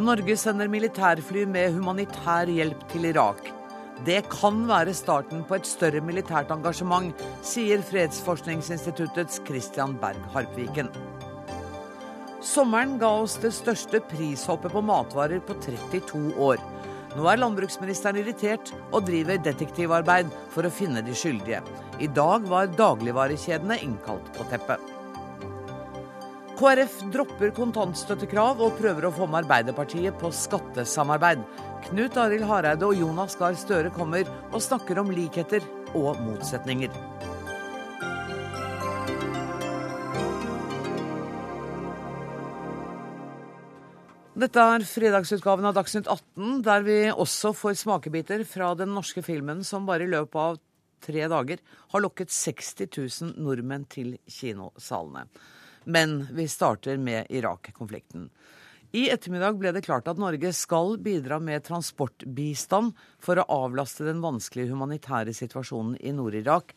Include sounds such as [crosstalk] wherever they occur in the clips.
Norge sender militærfly med humanitær hjelp til Irak. Det kan være starten på et større militært engasjement, sier Fredsforskningsinstituttets Christian Berg Harpviken. Sommeren ga oss det største prishoppet på matvarer på 32 år. Nå er landbruksministeren irritert og driver detektivarbeid for å finne de skyldige. I dag var dagligvarekjedene innkalt på teppet. KrF dropper kontantstøttekrav og prøver å få med Arbeiderpartiet på skattesamarbeid. Knut Arild Hareide og Jonas Gahr Støre kommer og snakker om likheter og motsetninger. Dette er fredagsutgaven av Dagsnytt 18, der vi også får smakebiter fra den norske filmen som bare i løpet av tre dager har lokket 60 000 nordmenn til kinosalene. Men vi starter med Irak-konflikten. I ettermiddag ble det klart at Norge skal bidra med transportbistand for å avlaste den vanskelige humanitære situasjonen i Nord-Irak.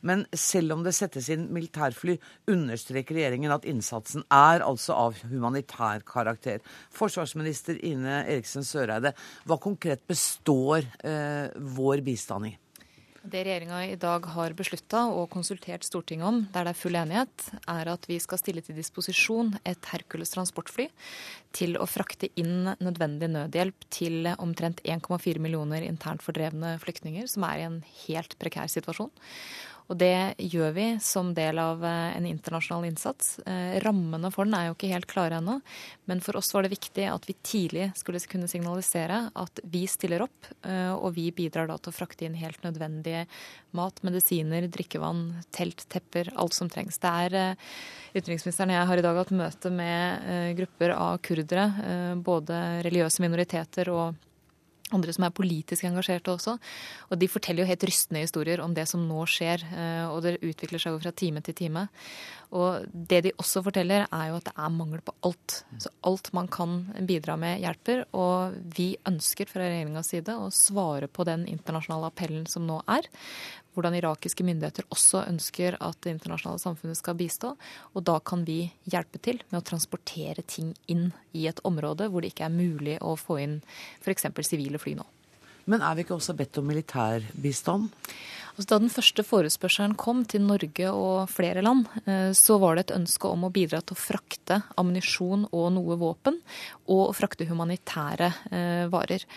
Men selv om det settes inn militærfly, understreker regjeringen at innsatsen er altså av humanitær karakter. Forsvarsminister Ine Eriksen Søreide, hva konkret består eh, vår bistand i? Det regjeringa i dag har beslutta og konsultert Stortinget om, der det er full enighet, er at vi skal stille til disposisjon et Hercules transportfly til å frakte inn nødvendig nødhjelp til omtrent 1,4 millioner internt fordrevne flyktninger, som er i en helt prekær situasjon. Og det gjør vi som del av eh, en internasjonal innsats. Eh, rammene for den er jo ikke helt klare ennå, men for oss var det viktig at vi tidlig skulle kunne signalisere at vi stiller opp, eh, og vi bidrar da til å frakte inn helt nødvendige mat, medisiner, drikkevann, telt, tepper, alt som trengs. Det er Utenriksministeren og jeg har i dag hatt møte med grupper av kurdere, både religiøse minoriteter og andre som er politisk engasjerte også. Og de forteller jo helt rystende historier om det som nå skjer, eh, og det utvikler seg jo fra time til time. Og det de også forteller, er jo at det er mangel på alt. Så alt man kan bidra med, hjelper. Og vi ønsker fra regjeringas side å svare på den internasjonale appellen som nå er hvordan irakiske myndigheter også ønsker at det internasjonale samfunnet skal bistå. Og da kan vi hjelpe til med å transportere ting inn i et område hvor det ikke er mulig å få inn f.eks. sivile fly nå. Men er vi ikke også bedt om militærbistand? Altså, da den første forespørselen kom til Norge og flere land, eh, så var det et ønske om å bidra til å frakte ammunisjon og noe våpen, og å frakte humanitære eh, varer.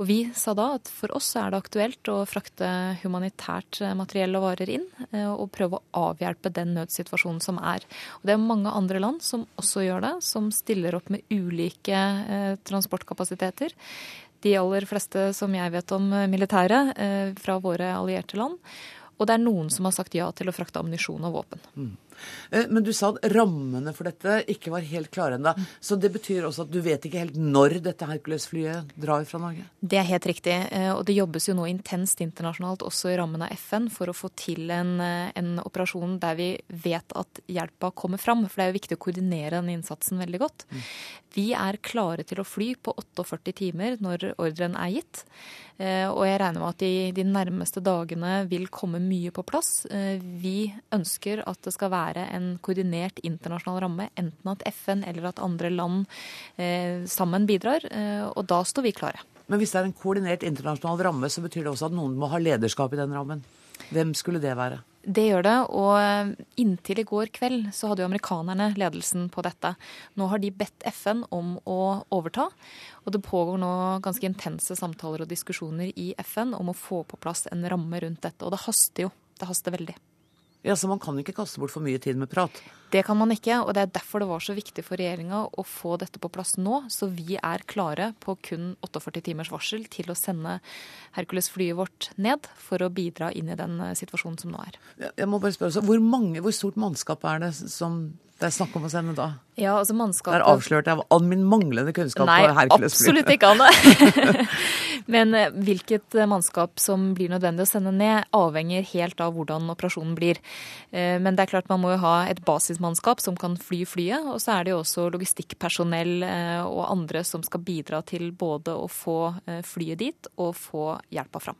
Og vi sa da at for oss er det aktuelt å frakte humanitært eh, materiell og varer inn, og prøve å avhjelpe den nødsituasjonen som er. Og det er mange andre land som også gjør det, som stiller opp med ulike transportkapasiteter. De aller fleste som jeg vet om militære, fra våre allierte land. Og det er noen som har sagt ja til å frakte ammunisjon og våpen. Mm. Eh, men du sa at rammene for dette ikke var helt klare ennå. Så det betyr også at du vet ikke helt når dette Hercules-flyet drar fra Norge? Det er helt riktig. Eh, og det jobbes jo nå intenst internasjonalt, også i rammen av FN, for å få til en, eh, en operasjon der vi vet at hjelpa kommer fram. For det er jo viktig å koordinere den innsatsen veldig godt. Mm. Vi er klare til å fly på 48 timer når ordren er gitt. Og jeg regner med at de, de nærmeste dagene vil komme mye på plass. Vi ønsker at det skal være en koordinert internasjonal ramme, enten at FN eller at andre land eh, sammen bidrar. Eh, og da står vi klare. Men hvis det er en koordinert internasjonal ramme, så betyr det også at noen må ha lederskap i den rammen. Hvem skulle det være? Det gjør det, og inntil i går kveld så hadde jo amerikanerne ledelsen på dette. Nå har de bedt FN om å overta, og det pågår nå ganske intense samtaler og diskusjoner i FN om å få på plass en ramme rundt dette. Og det haster jo. Det haster veldig. Ja, Så man kan ikke kaste bort for mye tid med prat? Det kan man ikke, og det er derfor det var så viktig for regjeringa å få dette på plass nå. Så vi er klare på kun 48 timers varsel til å sende Hercules-flyet vårt ned for å bidra inn i den eh, situasjonen som nå er. Jeg må bare spørre, hvor, mange, hvor stort mannskap er det som det er snakk om å sende da? Ja, altså mannskapet... Det er avslørt av min manglende kunnskap Nei, på Hercules-flyet. Nei, absolutt ikke, Anne. [laughs] Men eh, hvilket eh, mannskap som blir nødvendig å sende ned, avhenger helt av hvordan operasjonen blir. Men det er klart man må jo ha et basismannskap som kan fly flyet. Og så er det jo også logistikkpersonell og andre som skal bidra til både å få flyet dit og få hjelpa fram.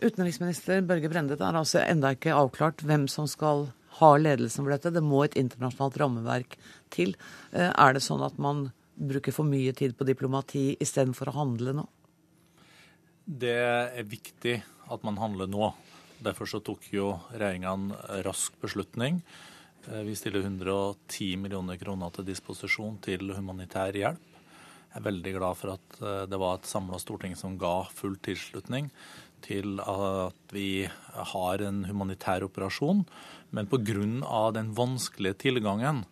Utenriksminister Børge Brende, det er altså enda ikke avklart hvem som skal ha ledelsen for dette. Det må et internasjonalt rammeverk til. Eh, er det sånn at man bruker for mye tid på diplomati istedenfor å handle nå? Det er viktig at man handler nå. Derfor så tok jo regjeringa en rask beslutning. Eh, vi stiller 110 millioner kroner til disposisjon til humanitær hjelp. Jeg er veldig glad for at eh, det var et samla storting som ga full tilslutning til at vi har en humanitær operasjon. Men pga. den vanskelige tilgangen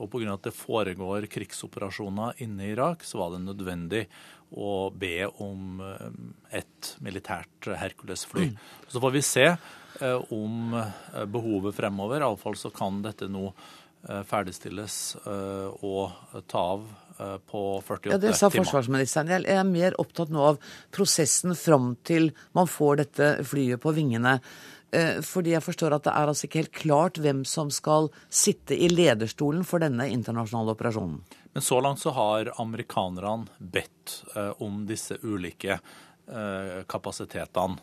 og pga. at det foregår krigsoperasjoner inne i Irak, så var det nødvendig å be om eh, et militært Hercules-fly. Mm. Så får vi se eh, om eh, behovet fremover. Iallfall så kan dette nå ferdigstilles og ta av på 48 timer. Ja, Det sa forsvarsministeren. Jeg er mer opptatt nå av prosessen fram til man får dette flyet på vingene. Eh, fordi jeg forstår at det er altså ikke helt klart hvem som skal sitte i lederstolen for denne internasjonale operasjonen. Men så langt så har amerikanerne bedt eh, om disse ulike eh, kapasitetene.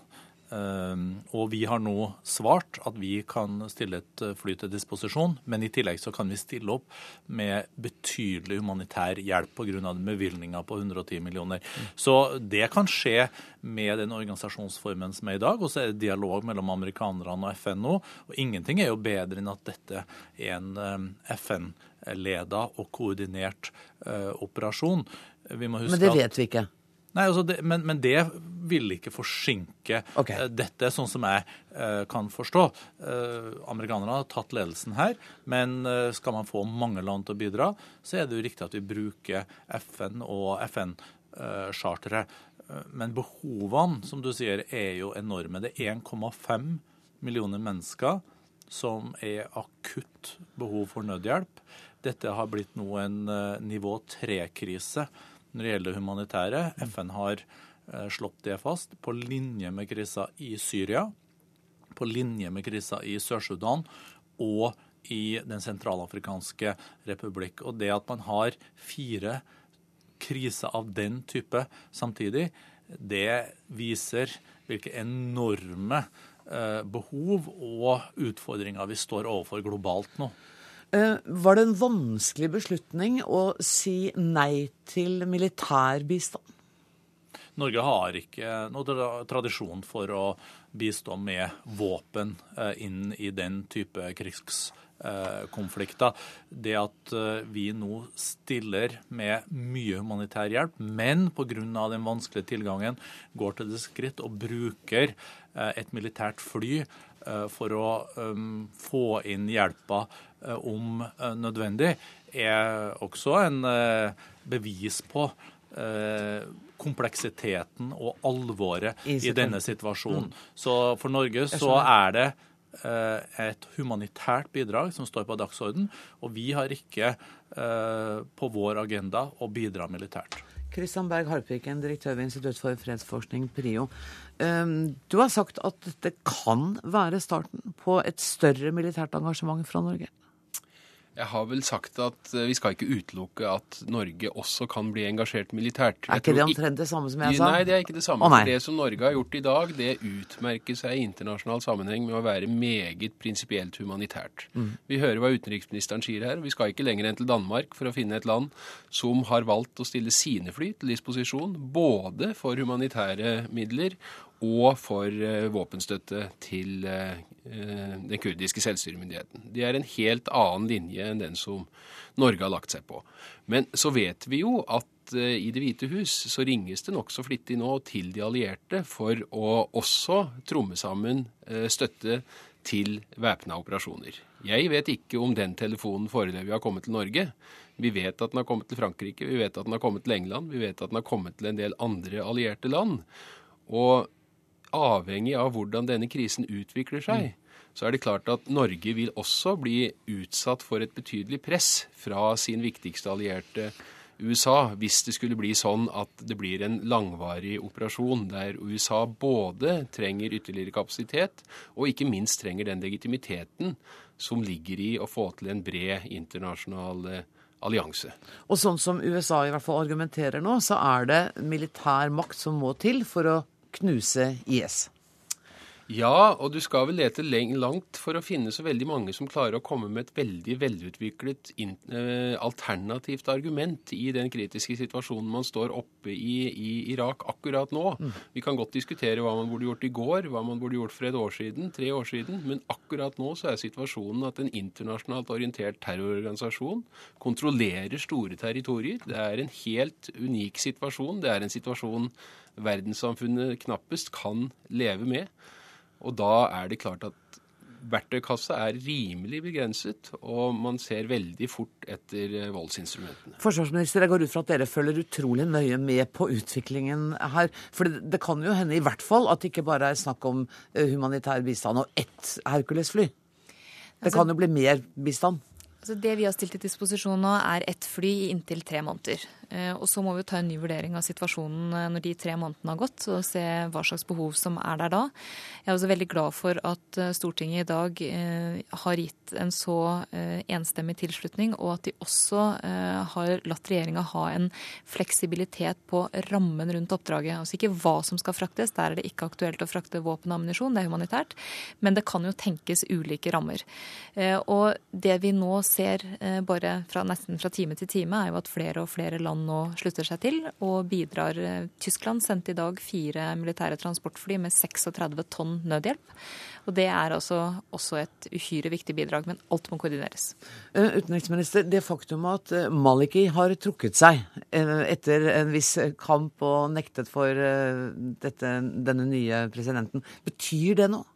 Ehm, og vi har nå svart at vi kan stille et eh, fly til disposisjon, men i tillegg så kan vi stille opp med betydelig humanitær hjelp pga. bevilgninga på 110 millioner. Så det kan skje med den organisasjonsformen som er i dag. Og så er det dialog mellom amerikanerne og FN nå. Og ingenting er jo bedre enn at dette er en eh, FN-leda og koordinert uh, operasjon. Men det vet vi ikke? Nei, altså det, men, men, det vil ikke forsinke okay. uh, dette, sånn som jeg uh, kan forstå. Uh, amerikanerne har tatt ledelsen her, men skal man få mange land til å bidra, så er det jo riktig at vi bruker FN og FN-charteret. men behovene, som du sier, er jo enorme. Det er 1,5 millioner mennesker som er akutt behov for nødhjelp. Dette har blitt nå en nivå tre-krise når det gjelder det humanitære. FN har eh, slått det fast, på linje med krisa i Syria, på linje med krisa i Sør-Sudan og i Den sentralafrikanske republikk. Og det at man har fire kriser av den type samtidig, det viser hvilke enorme eh, behov og utfordringer vi står overfor globalt nå. Eh, var det en vanskelig beslutning å si nei til militær bistand? Norge har ikke noe tradisjon for å bistå med våpen eh, inn i den type krigskonflikter. Det at eh, vi nå stiller med mye humanitær hjelp, men pga. den vanskelige tilgangen går til det skritt og bruker et militært fly for å få inn hjelpa om eh, nødvendig, er også en eh, bevis på kompleksiteten og alvoret i denne situasjonen. Mm. Så for Norge så er det et humanitært bidrag som står på dagsorden, og vi har ikke på vår agenda å bidra militært. Kristian Berg Harpiken, direktør ved Institutt for fredsforskning, PRIO. Du har sagt at dette kan være starten på et større militært engasjement fra Norge? Jeg har vel sagt at eh, vi skal ikke utelukke at Norge også kan bli engasjert militært. Er ikke det omtrent det samme som jeg sa? Nei, det er ikke det samme. Å, det som Norge har gjort i dag, det utmerker seg i internasjonal sammenheng med å være meget prinsipielt humanitært. Mm. Vi hører hva utenriksministeren sier her. Vi skal ikke lenger enn til Danmark for å finne et land som har valgt å stille sine fly til disposisjon både for humanitære midler og for uh, våpenstøtte til uh, den kurdiske selvstyremyndigheten. Det er en helt annen linje enn den som Norge har lagt seg på. Men så vet vi jo at i Det hvite hus så ringes det nokså flittig nå til de allierte for å også tromme sammen støtte til væpna operasjoner. Jeg vet ikke om den telefonen foreløpig har kommet til Norge. Vi vet at den har kommet til Frankrike, vi vet at den har kommet til England, vi vet at den har kommet til en del andre allierte land. Og avhengig av hvordan denne krisen utvikler seg, mm. så er det klart at Norge vil også bli utsatt for et betydelig press fra sin viktigste allierte USA, hvis det skulle bli sånn at det blir en langvarig operasjon der USA både trenger ytterligere kapasitet, og ikke minst trenger den legitimiteten som ligger i å få til en bred internasjonal eh, allianse. Og sånn som USA i hvert fall argumenterer nå, så er det militær makt som må til for å knuse IS? Ja, og du skal vel lete langt for å finne så veldig mange som klarer å komme med et veldig velutviklet eh, alternativt argument i den kritiske situasjonen man står oppe i i Irak akkurat nå. Mm. Vi kan godt diskutere hva man burde gjort i går, hva man burde gjort for et år siden, tre år siden, men akkurat nå så er situasjonen at en internasjonalt orientert terrororganisasjon kontrollerer store territorier. Det er en helt unik situasjon. Det er en situasjon verdenssamfunnet knappest kan leve med. Og da er det klart at verktøykassa er rimelig begrenset, og man ser veldig fort etter eh, voldsinstrumentene. Forsvarsminister, jeg går ut fra at dere følger utrolig nøye med på utviklingen her. For det, det kan jo hende i hvert fall at det ikke bare er snakk om eh, humanitær bistand og ett Hercules-fly. Det altså, kan jo bli mer bistand? Altså det vi har stilt til disposisjon nå, er ett fly i inntil tre måneder. Eh, og så må vi ta en ny vurdering av situasjonen eh, når de tre månedene har gått, og se hva slags behov som er der da. Jeg er også veldig glad for at eh, Stortinget i dag har gitt en så enstemmig tilslutning, og at de også har latt regjeringa ha en fleksibilitet på rammen rundt oppdraget. Altså ikke hva som skal fraktes, der er det ikke aktuelt å frakte våpen og ammunisjon, det er humanitært, men det kan jo tenkes ulike rammer. Og det vi nå ser bare fra, nesten fra time til time, er jo at flere og flere land land nå slutter seg til og bidrar. Tyskland sendte i dag fire militære transportfly med 36 tonn nødhjelp. Og Det er altså også et uhyre viktig bidrag, men alt må koordineres. Eh, utenriksminister, det faktum at eh, Maliki har trukket seg eh, etter en viss kamp og nektet for dette, denne nye presidenten, betyr det noe?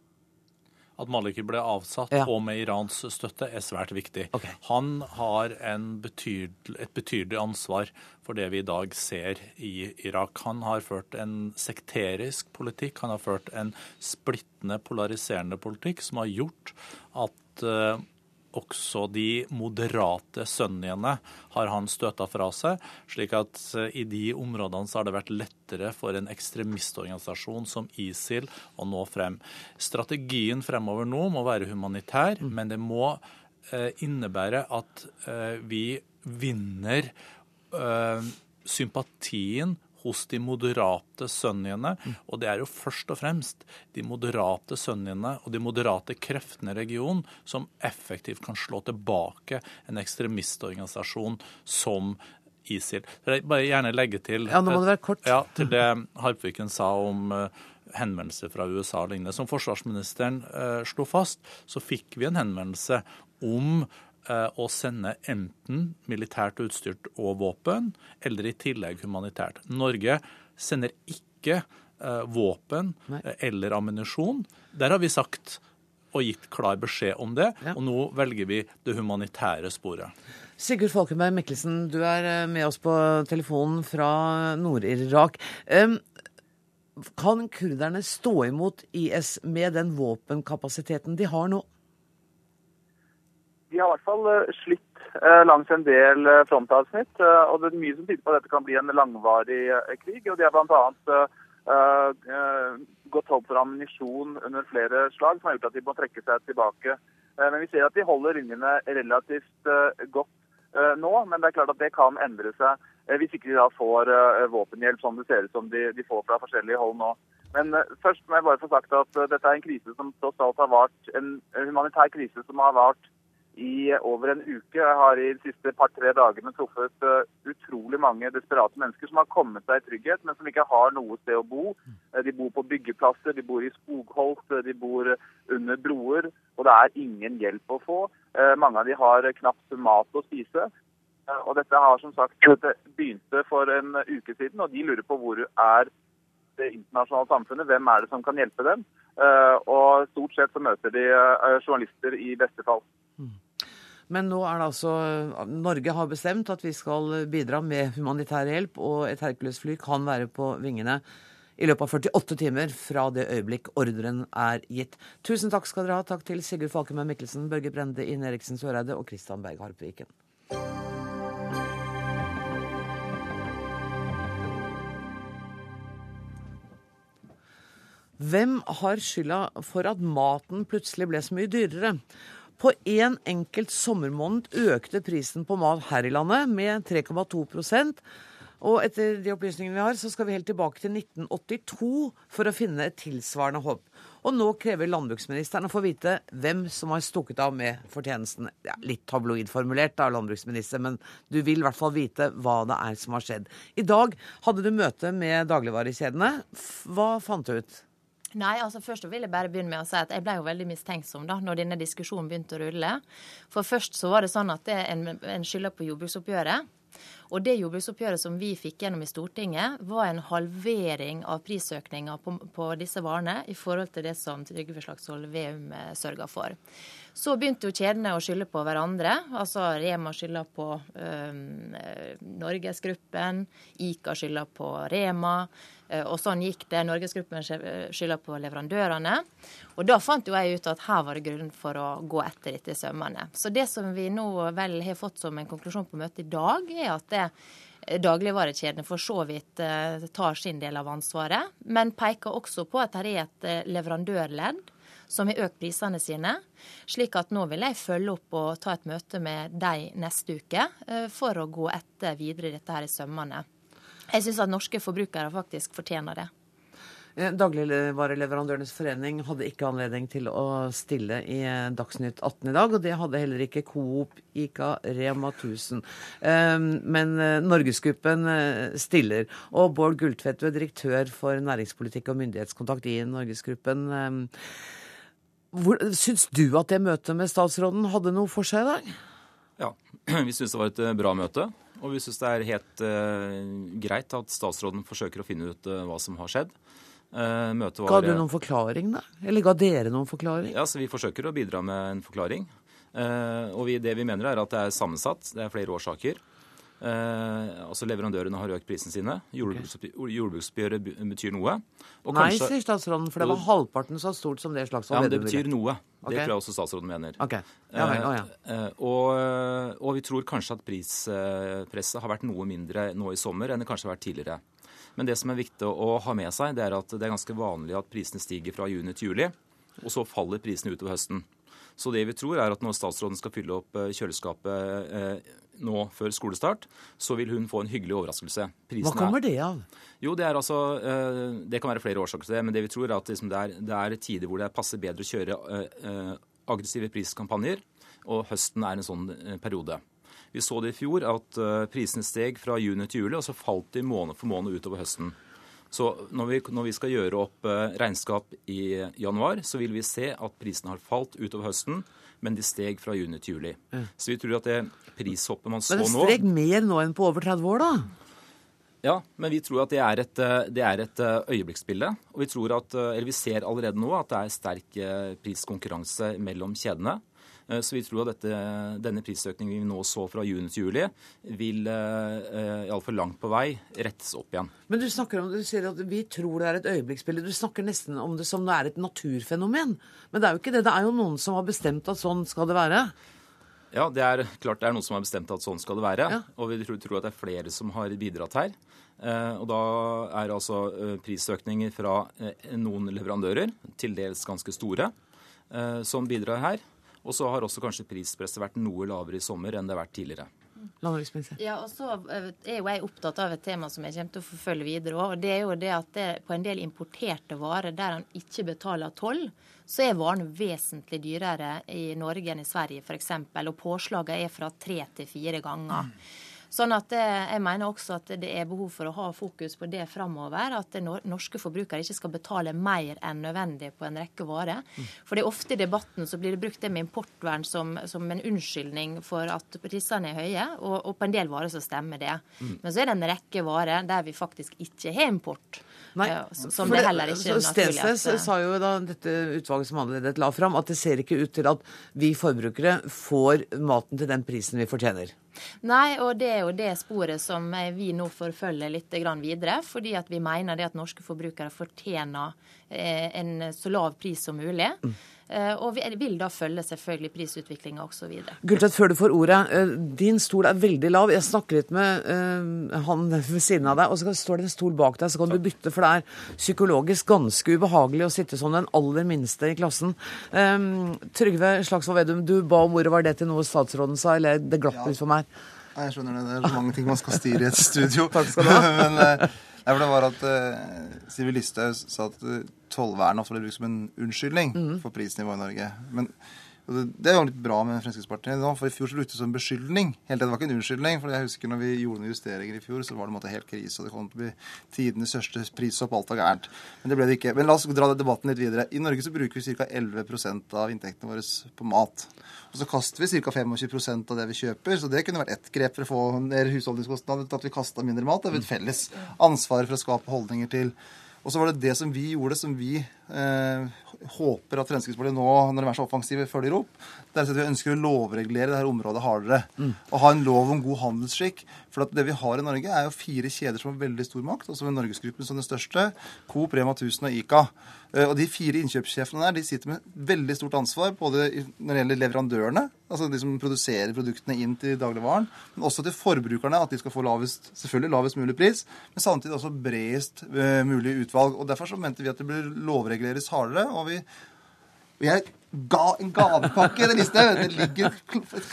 At Maliki ble avsatt, ja. og med Irans støtte, er svært viktig. Okay. Han har betydel, et betydelig ansvar for det vi i dag ser i Irak. Han har ført en sekterisk politikk, han har ført en splittende, polariserende politikk som har gjort at uh, også de moderate sunniene har han støta fra seg. slik at eh, i de områdene så har det vært lettere for en ekstremistorganisasjon som ISIL å nå frem. Strategien fremover nå må være humanitær, mm. men det må eh, innebære at eh, vi vinner sympatien hos de moderate sønnene, Og det er jo først og fremst de moderate sønnene og de moderate kreftene i regionen som effektivt kan slå tilbake en ekstremistorganisasjon som ISIL. Jeg bare gjerne legge til, ja, nå må det være kort. Ja, til det Harpviken sa om uh, henvendelser fra USA og lignende. Som forsvarsministeren uh, slo fast, så fikk vi en henvendelse om Eh, å sende enten militært utstyrt og våpen, eller i tillegg humanitært. Norge sender ikke eh, våpen Nei. Eh, eller ammunisjon. Der har vi sagt og gitt klar beskjed om det, ja. og nå velger vi det humanitære sporet. Sigurd Falkenberg Mikkelsen, du er med oss på telefonen fra Nord-Irak. Kan kurderne stå imot IS med den våpenkapasiteten de har nå? De har i hvert fall eh, slitt eh, langs en del eh, frontavsnitt. og Det er mye som tyder på at dette kan bli en langvarig krig. og De har bl.a. Uh, gått tom for ammunisjon under flere slag, som har gjort at de må trekke seg tilbake. Men Vi ser at de holder linjene relativt godt nå, men det er klart at det kan endre seg hvis ikke de da får våpenhjelp, som det ser ut som de, de, får fra forskjellige hold nå. Men først må jeg bare få sagt at dette er en krise som tross alt har vart, en humanitær krise som har vart i over en uke. Jeg har i de siste par-tre dagene truffet uh, utrolig mange desperate mennesker som har kommet seg i trygghet, men som ikke har noe sted å bo. Uh, de bor på byggeplasser, de bor i skogholt, uh, de bor under broer, og det er ingen hjelp å få. mange av de har knapt mat å spise. og dette har som sagt begynt for en uke siden, og de lurer på hvor er det internasjonale samfunnet, hvem er det som kan hjelpe dem? og stort sett så møter de journalister i beste fall. Men nå er det altså Norge har bestemt at vi skal bidra med humanitær hjelp, og et Hercules-fly kan være på vingene i løpet av 48 timer fra det øyeblikk ordren er gitt. Tusen takk skal dere ha. Takk til Sigurd Falkenberg Mikkelsen, Børge Brende, Ine Eriksen Søreide og Kristian Berg Harpviken. Hvem har skylda for at maten plutselig ble så mye dyrere? På én en enkelt sommermåned økte prisen på mat her i landet med 3,2% og etter de opplysningene vi har, så skal vi helt tilbake til 1982 for å finne et tilsvarende hopp. Og nå krever landbruksministeren å få vite hvem som har stukket av med fortjenesten. Ja, litt tabloidformulert da, landbruksminister, men du vil i hvert fall vite hva det er som har skjedd. I dag hadde du møte med dagligvarekjedene. Hva fant du ut? Nei, altså Først vil jeg bare begynne med å si at jeg ble jo veldig mistenksom da når denne diskusjonen begynte å rulle. For først så var det sånn at det en, en skylder på jordbruksoppgjøret. Og det jordbruksoppgjøret som vi fikk gjennom i Stortinget, var en halvering av prisøkninga på, på, disse varene i forhold til det som Trygve Slagsvold Veum eh, sørga for. Så begynte jo kjedene å skylde på hverandre. Altså Rema skylder på øh, Norgesgruppen, Ica skylder på Rema. Eh, og sånn gikk det. Norgesgruppen skylder på leverandørene. Og da fant jo jeg ut at her var det grunn for å gå etter dette i sømmene. Så det som vi nå vel har fått som en konklusjon på møtet i dag, er at det eh, dagligvarekjedene for så vidt eh, tar sin del av ansvaret, men peker også på at det er et leverandørledd som har økt prisene sine. Slik at nå vil jeg følge opp og ta et møte med dem neste uke for å gå etter videre dette her i sømmene. Jeg syns at norske forbrukere faktisk fortjener det. Dagligvareleverandørenes forening hadde ikke anledning til å stille i Dagsnytt 18 i dag, og det hadde heller ikke Coop, Ica, Rema 1000. Eh, men Norgesgruppen stiller. Og Bård Gulltvedt, du er direktør for næringspolitikk og myndighetskontakt i Norgesgruppen. Syns du at det møtet med statsråden hadde noe for seg i dag? Ja, vi syns det var et bra møte. Og vi syns det er helt uh, greit at statsråden forsøker å finne ut uh, hva som har skjedd. Uh, var, ga du noen forklaring, da? Eller ga dere noen forklaring? Ja, så Vi forsøker å bidra med en forklaring. og vi, det vi mener er at det er sammensatt. Det er flere årsaker. Eh, altså Leverandørene har økt prisene sine. Jordbruksoppgjøret betyr noe. Og Nei, sier statsråden, for det var halvparten så stort som det slags Ja, men det betyr noe. Okay. Det tror jeg også statsråden mener. Okay. Ja, vel, ja. eh, og, og, vi tror kanskje at prispresset har vært noe mindre nå i sommer enn det kanskje har vært tidligere. Men det som er viktig å ha med seg, det er at det er ganske vanlig at prisene stiger fra juni til juli, og så faller prisene utover høsten. Så det vi tror er at når statsråden skal fylle opp eh, kjøleskapet eh, nå før skolestart, så vil hun få en hyggelig overraskelse. Prisen Hva kommer det av? Jo, Det er altså, eh, det kan være flere årsaker til det. Men det vi tror er at liksom det, er, det, er, tider hvor det passer bedre å kjøre aggressive priskampanjer. Og høsten er en sånn periode. Vi så det i fjor at prisene steg fra juni til juli, og så falt de måned for måned utover høsten. Så når vi, når vi, skal gjøre opp regnskap i januar, så vil vi se at prisene har falt utover høsten men de steg fra juni til juli. Så vi tror at det prishoppet man så nå Men det steg mer nå enn på over 30 år, da? Ja, men vi tror at det er et, det er et øyeblikksbilde. Og vi, tror at, eller vi ser allerede nå at det er sterk eh, priskonkurranse mellom kjedene. Eh, så vi tror at dette, denne prisøkningen vi nå så fra juni til juli, vil uh, iallfall langt på vei rettes opp igjen. Men du snakker om, du sier at vi tror det er et øyeblikksbilde. Du snakker nesten om det som det er et naturfenomen. Men det er jo ikke det. Det er jo noen som har bestemt at sånn skal det være. Ja, det er klart det er noen som har bestemt at sånn skal det være. Ja. Og vi tror, tror, at det er flere som har bidratt her. Eh, og da er altså eh, prisøkninger fra eh, noen leverandører, til dels ganske store, eh, som bidrar her. Og så har også kanskje prispresset vært noe lavere i sommer enn det har vært tidligere. Ja, og så eh, er jo jeg opptatt av et tema som jeg kommer til å forfølge videre òg. Og det er jo det at det, på en del importerte varer der han ikke betaler toll, så er varen vesentlig dyrere i Norge enn i Sverige f.eks. Og påslagene er fra tre til fire ganger. Mm. Sånn at eh, Jeg mener også at det er behov for å ha fokus på det framover. At norske forbrukere ikke skal betale mer enn nødvendig på en rekke varer. Mm. For det er ofte i debatten så blir det brukt det med importvern som, som en unnskyldning for at prisene er høye, og, og, på en del varer så stemmer det. Mm. Men så er det en rekke varer der vi faktisk ikke har import. Nei, som det heller ikke er naturlig Stensnes sa jo da dette utvalget som allerede la fram, at det ser ikke ut til at vi forbrukere får maten til den prisen vi fortjener. Nei, og det er jo det sporet som vi nå forfølger litt videre. Fordi at vi mener det at norske forbrukere fortjener eh, en så lav pris som mulig. Mm. Eh, og vi vil da følge selvfølgelig prisutviklinga osv. Gulltvedt, før du får ordet. Eh, din stol er veldig lav. Jeg snakker litt med uh, han ved siden av deg, og så står det en stol bak deg, så kan du bytte. For det er psykologisk ganske ubehagelig å sitte som den aller minste i klassen. Um, Trygve Slagsvold Vedum, du ba om ordet. Var det til noe statsråden sa, eller det glapp litt for meg? Nei, jeg skjønner det. Det er så mange ting man skal styre i et studio. [laughs] Takk skal du ha. [laughs] Men, Nei, for det var at uh, Sivi Listhaug sa at tollvernet ofte ble brukt som en unnskyldning mm. for prisnivået i Norge. Men det er jo litt bra med Fremskrittspartiet nå, for i fjor så brukte det som beskyldning. Helt Det var ikke en unnskyldning. for jeg husker når vi gjorde noen justeringer i fjor, så var det en måte helt krise. og Det kom til å bli tidenes største prishopp, Alt var gærent. Men det ble det ikke. Men la oss dra debatten litt videre. I Norge så bruker vi ca. 11% av inntektene våre på mat. Og så kaster vi ca. 25% av det vi kjøper. Så det kunne vært ett grep for å få ned husholdningskostnader, at vi kasta mindre mat. Det er et felles ansvar for å skape holdninger til og så var det det som vi gjorde, som vi håper at Fremskrittspartiet nå, når de er så offensive, følger opp. Det er at Vi ønsker å lovregulere dette området hardere. Mm. Og ha en lov om god handelsskikk. For det vi har i Norge, er jo fire kjeder som har veldig stor makt. Også med Norgesgruppen som den største. Coop, Rema 1000 og Ica. Eh, og de fire innkjøpssjefene der de sitter med veldig stort ansvar både når det gjelder leverandørene, altså de som produserer produktene inn til dagligvaren, men også til forbrukerne, at de skal få lavest, selvfølgelig lavest mulig pris, men samtidig også bredest uh, mulig utvalg. Og Derfor så mente vi at det bør lovreguleres hardere. og vi jeg ga en gavepakke i det liste. Det ligger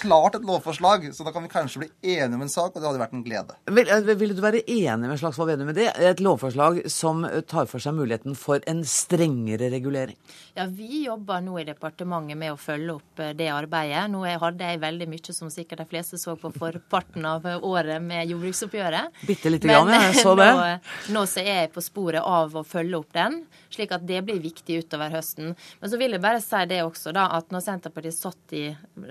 klart et lovforslag, så da kan vi kanskje bli enige om en sak, og det hadde vært en glede. Vil, eh, vil du være enig med Slagsvold Vedum i det? Et lovforslag som tar for seg muligheten for en strengere regulering? Ja, Vi jobber nå i departementet med å følge opp eh, det arbeidet. Nå hadde jeg veldig mye, som sikkert de fleste så på forparten av året med jordbruksoppgjøret. Bitte lite grann, jeg så [laughs] det. Nå, nå så er jeg på sporet av å følge opp den, slik at det blir viktig utover høsten. Men så vil jeg bare si det også, da, at når Senterpartiet satt i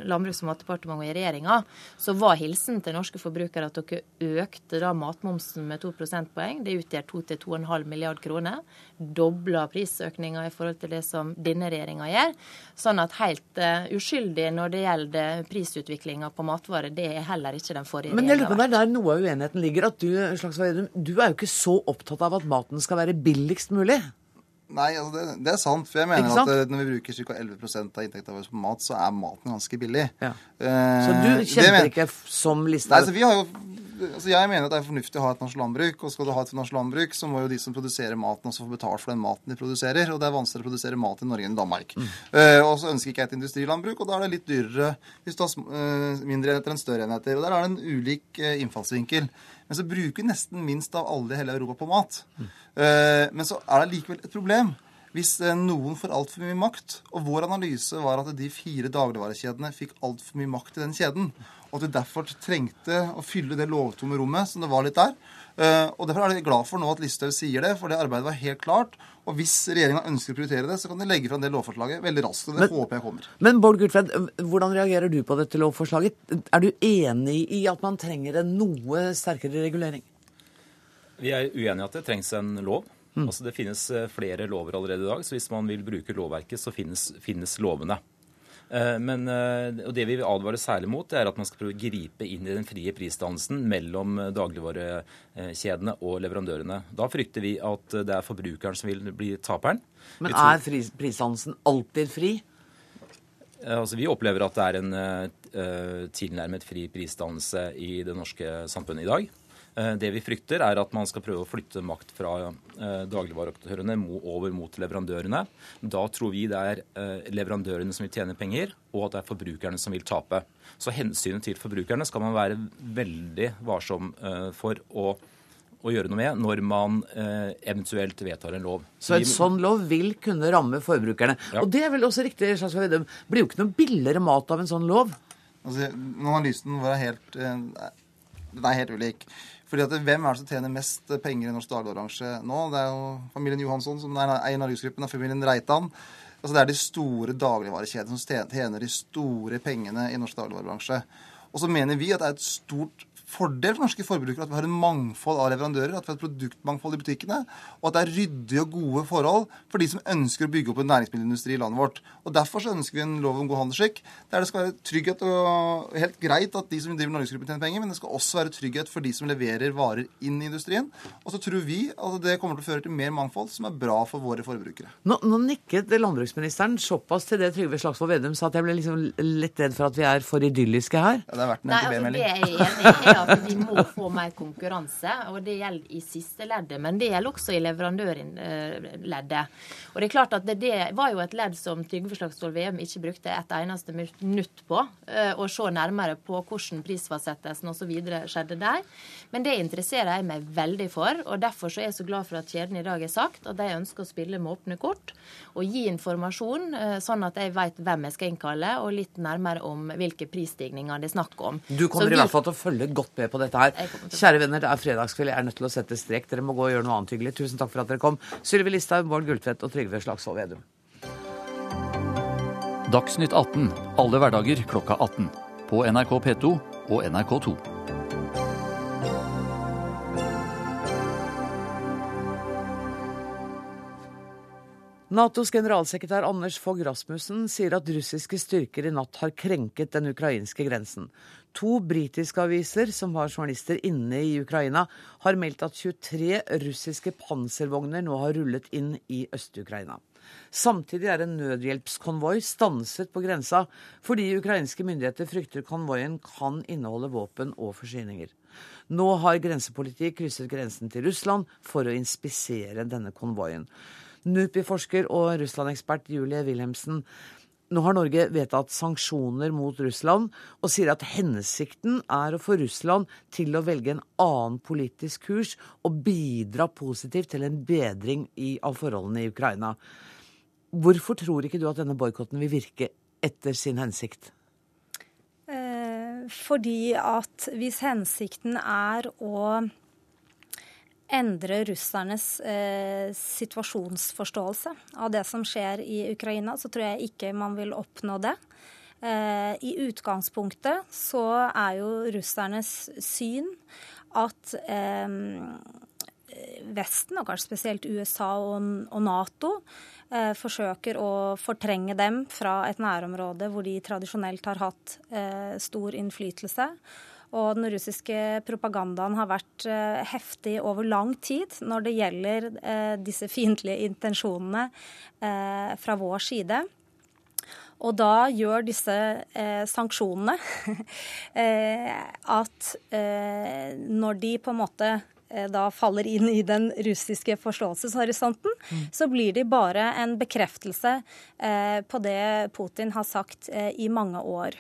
Landbruks- og matdepartementet i regjeringa, så var hilsen til norske forbrukere at dere økte da matmomsen med 2 prosentpoeng. Det utgjør 2-2,5 milliard kroner. Dobla prisøkninga i forhold til det som denne regjeringa gjør. Sånn at helt uh, uskyldig når det gjelder prisutviklinga på matvarer, det er heller ikke den forrige regjeringa. Men jeg lurer på det er der noe av uenigheten ligger. at du, Slagsvold du er jo ikke så opptatt av at maten skal være billigst mulig. Nei, altså det, det, er sant. For jeg mener at eh, når vi bruker ca. 11 av inntekta vår på mat, så er maten ganske billig. Ja. Eh, så du kjemper ikke som lista? Nei, så vi har jo altså Jeg mener at det er fornuftig å ha et norsk landbruk. Og skal du ha et norsk landbruk, så må jo de som produserer maten, også få betalt for den maten de produserer. Og det er vanskeligere å produsere mat i Norge enn i Danmark. Mm. Uh, og så ønsker ikke jeg et industrilandbruk, og da er det litt dyrere hvis du har uh, mindre enheter enn større enheter. Og der er det en ulik uh, innfallsvinkel. Men så bruker vi nesten minst av alle i hele Europa på mat. Mm. Men så er det likevel et problem hvis noen får altfor mye makt. Og vår analyse var at de fire dagligvarekjedene fikk altfor mye makt i den kjeden. Og at vi derfor trengte å fylle det lovtomme rommet som det var litt der. Og Derfor er jeg glad for nå at Listhaug sier det, for det arbeidet var helt klart. Og hvis regjeringa ønsker å prioritere det, så kan de legge fram det lovforslaget veldig raskt. og det men, håper jeg kommer. Men Bård Gultvedt, hvordan reagerer du på dette lovforslaget? Er du enig i at man trenger en noe sterkere regulering? Vi er uenige i at det trengs en lov. Mm. Altså Det finnes eh, flere lover allerede i dag, så hvis man vil bruke lovverket, så finnes, finnes lovene. Eh, men, eh, og Det vi vil advare særlig mot, er at man skal prøve å gripe inn i den frie prisdannelsen mellom eh, dagligvarekjedene og leverandørene. Da frykter vi at det er forbrukeren som vil bli taperen. Men er prisdannelsen alltid fri? Altså, vi opplever at det er en tilnærmet fri prisdannelse i det norske samfunnet i dag. Eh, det vi frykter, er at man skal prøve å flytte makt fra eh, dagligvareaktørene over mot leverandørene. Da tror vi det er eh, leverandørene som vil tjene penger, og at det er forbrukerne som vil tape. Så hensynet til forbrukerne skal man være veldig varsom for å å gjøre noe med når man eh, eventuelt vedtar en lov. Så en sånn lov vil kunne ramme forbrukerne. Ja. Og det er vel også riktig, Slagsvold Vedum. Blir jo ikke noe billigere mat av en sånn lov? Altså, Analysen vår er helt, den er helt ulik. Fordi at Hvem er det som tjener mest penger i norsk dagligvarebransje nå? Det er jo familien Johansson som er eier Norgesgruppen, og familien Reitan. Altså Det er de store dagligvarekjedene som tjener de store pengene i norsk dagligvarebransje. Og så mener vi at det er et stort fordel for norske forbrukere at vi har en mangfold av leverandører, at vi har et produktmangfold i butikkene, og at det er ryddige og gode forhold for de som ønsker å bygge opp en næringsmiddelindustri i landet vårt. Og Derfor så ønsker vi en lov om god handelsskikk, der det skal være trygghet og helt greit at de som driver Norgesgruppen tjener penger, men det skal også være trygghet for de som leverer varer inn i industrien. Og så tror vi at det kommer til å føre til mer mangfold, som er bra for våre forbrukere. Nå, nå nikket landbruksministeren såpass til det Trygve Slagsvold Vedum sa at jeg ble liksom litt redd for at vi er for idylliske her. Ja, det har vært en Nei, altså, At vi må få mer konkurranse. Og det gjelder i siste leddet, men det gjelder også i leverandørleddet. Og det er klart at det, det var jo et ledd som Trygve Slagsvold Vedum ikke brukte et eneste minutt på. eh, Å se nærmere på hvordan prisfastsettelsen osv. skjedde der. Men det interesserer jeg meg veldig for, og derfor så er jeg så glad for at kjeden i dag har sagt at de ønsker å spille med åpne kort og gi informasjon, eh, sånn at jeg vet hvem jeg skal innkalle, og litt nærmere om hvilke prisstigninger det er snakk om. Du kommer Så i hvert fall til å følge godt med på dette her. Kjære venner, det er fredagskveld. Jeg er nødt til å sette strek. Dere må gå og gjøre noe annet hyggelig. Tusen takk for at dere kom. Sylvi Listhaug, Bård Gulltvedt og Trygve Slagsvold Vedum. Dagsnytt 18 alle hverdager klokka 18. På NRK P2 og NRK2. Natos generalsekretær Anders Fogh Rasmussen sier at russiske styrker i natt har krenket den ukrainske grensen. To britiske aviser som har journalister inne i Ukraina, har meldt at 23 russiske panservogner nå har rullet inn i Øst-Ukraina. Samtidig er en nødhjelpskonvoi stanset på grensa fordi ukrainske myndigheter frykter konvoien kan inneholde våpen og forsyninger. Nå har grensepolitiet krysset grensen til Russland for å inspisere denne konvoien. NUPI-forsker og Russland-ekspert Julie Wilhelmsen. Nå har Norge vedtatt sanksjoner mot Russland, og sier at hensikten er å få Russland til å velge en annen politisk kurs og bidra positivt til en bedring i, av forholdene i Ukraina. Hvorfor tror ikke du at denne boikotten vil virke etter sin hensikt? Eh, fordi at hvis hensikten er å endre russernes eh, situasjonsforståelse av det som skjer i Ukraina, så tror jeg ikke man vil oppnå det. Eh, I utgangspunktet så er jo russernes syn at eh, Vesten, og kanskje spesielt USA og, og Nato, eh, forsøker å fortrenge dem fra et nærområde hvor de tradisjonelt har hatt eh, stor innflytelse. Og den russiske propagandaen har vært eh, heftig over lang tid når det gjelder eh, disse fiendtlige intensjonene eh, fra vår side. Og da gjør disse eh, sanksjonene [laughs] eh, at eh, når de på en måte eh, da faller inn i den russiske forståelseshorisonten, mm. så blir de bare en bekreftelse eh, på det Putin har sagt i mange år.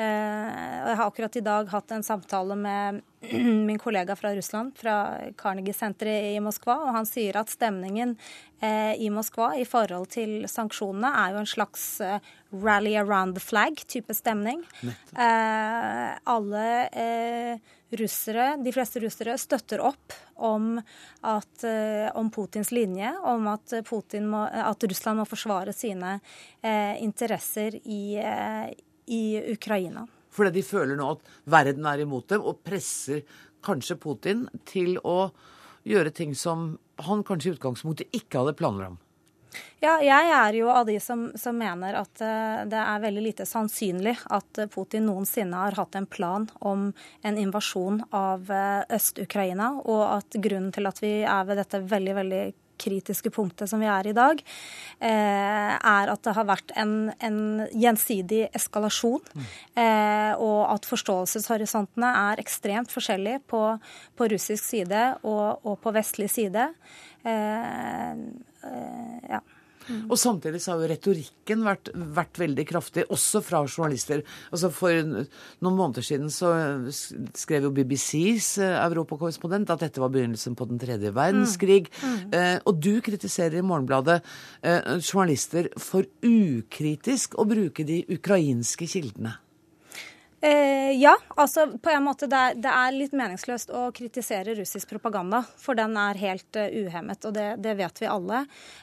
Jeg har akkurat i dag hatt en samtale med [clears throat] min kollega fra Russland, fra Carnegie-senteret i Moskva, og han sier at stemningen i Moskva i forhold til sanksjonene er jo en slags rally around the flag-type stemning. Alle russere, de fleste russere, støtter opp om, at, om Putins linje, om at, Putin må, at, Russland må forsvare sine interesser i i Ukraina. Fordi de føler nå at verden er imot dem, og presser kanskje Putin til å gjøre ting som han kanskje i utgangspunktet ikke hadde planer om. Ja, jeg er jo av de som, som, mener at uh, det er veldig lite sannsynlig at uh, Putin noensinne har hatt en plan om en invasjon av uh, Øst-Ukraina, og at grunnen til at vi er ved dette veldig, veldig kritiske punktet som vi er i dag, eh, er at det har vært en, en gjensidig eskalasjon. Eh, og at forståelseshorisontene er ekstremt forskjellige på, på russisk side og, og, på vestlig side. Eh, ja. Mm. Og samtidig så har jo retorikken vært, vært, veldig kraftig, også fra journalister. Altså For noen måneder siden så skrev jo BBCs europakorrespondent at dette var begynnelsen på den tredje verdenskrig. Mm. Mm. Eh, og du kritiserer i Morgenbladet eh, journalister for ukritisk å bruke de ukrainske kildene. Eh, ja, altså på en måte det er, det er, litt meningsløst å kritisere russisk propaganda, for den er helt uh, uhemmet, og det, det, vet vi alle.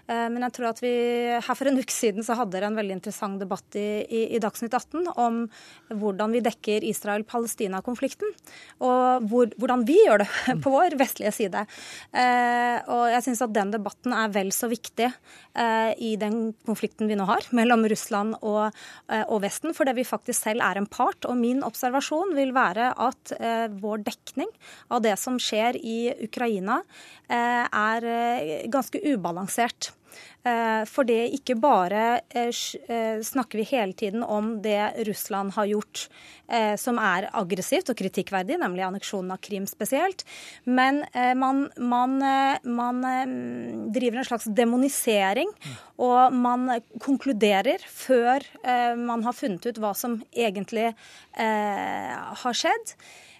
Eh, men jeg tror at vi her for en uke siden så hadde dere en veldig interessant debatt i, i, i Dagsnytt 18 om hvordan vi dekker Israel-Palestina-konflikten, og hvor, hvordan vi gjør det [laughs] på vår vestlige side. Eh, og jeg syns at den debatten er vel så viktig i den konflikten vi nå har mellom Russland og, og Vesten, fordi vi faktisk selv er en part. og min observasjon vil være at eh, vår dekning av det som skjer i Ukraina, eh, er eh, ganske ubalansert. For det ikke bare snakker vi hele tiden om det Russland har gjort som er aggressivt og kritikkverdig, nemlig anneksjonen av Krim spesielt, men man, man, man driver en slags demonisering, og man konkluderer før man har funnet ut hva som egentlig har skjedd.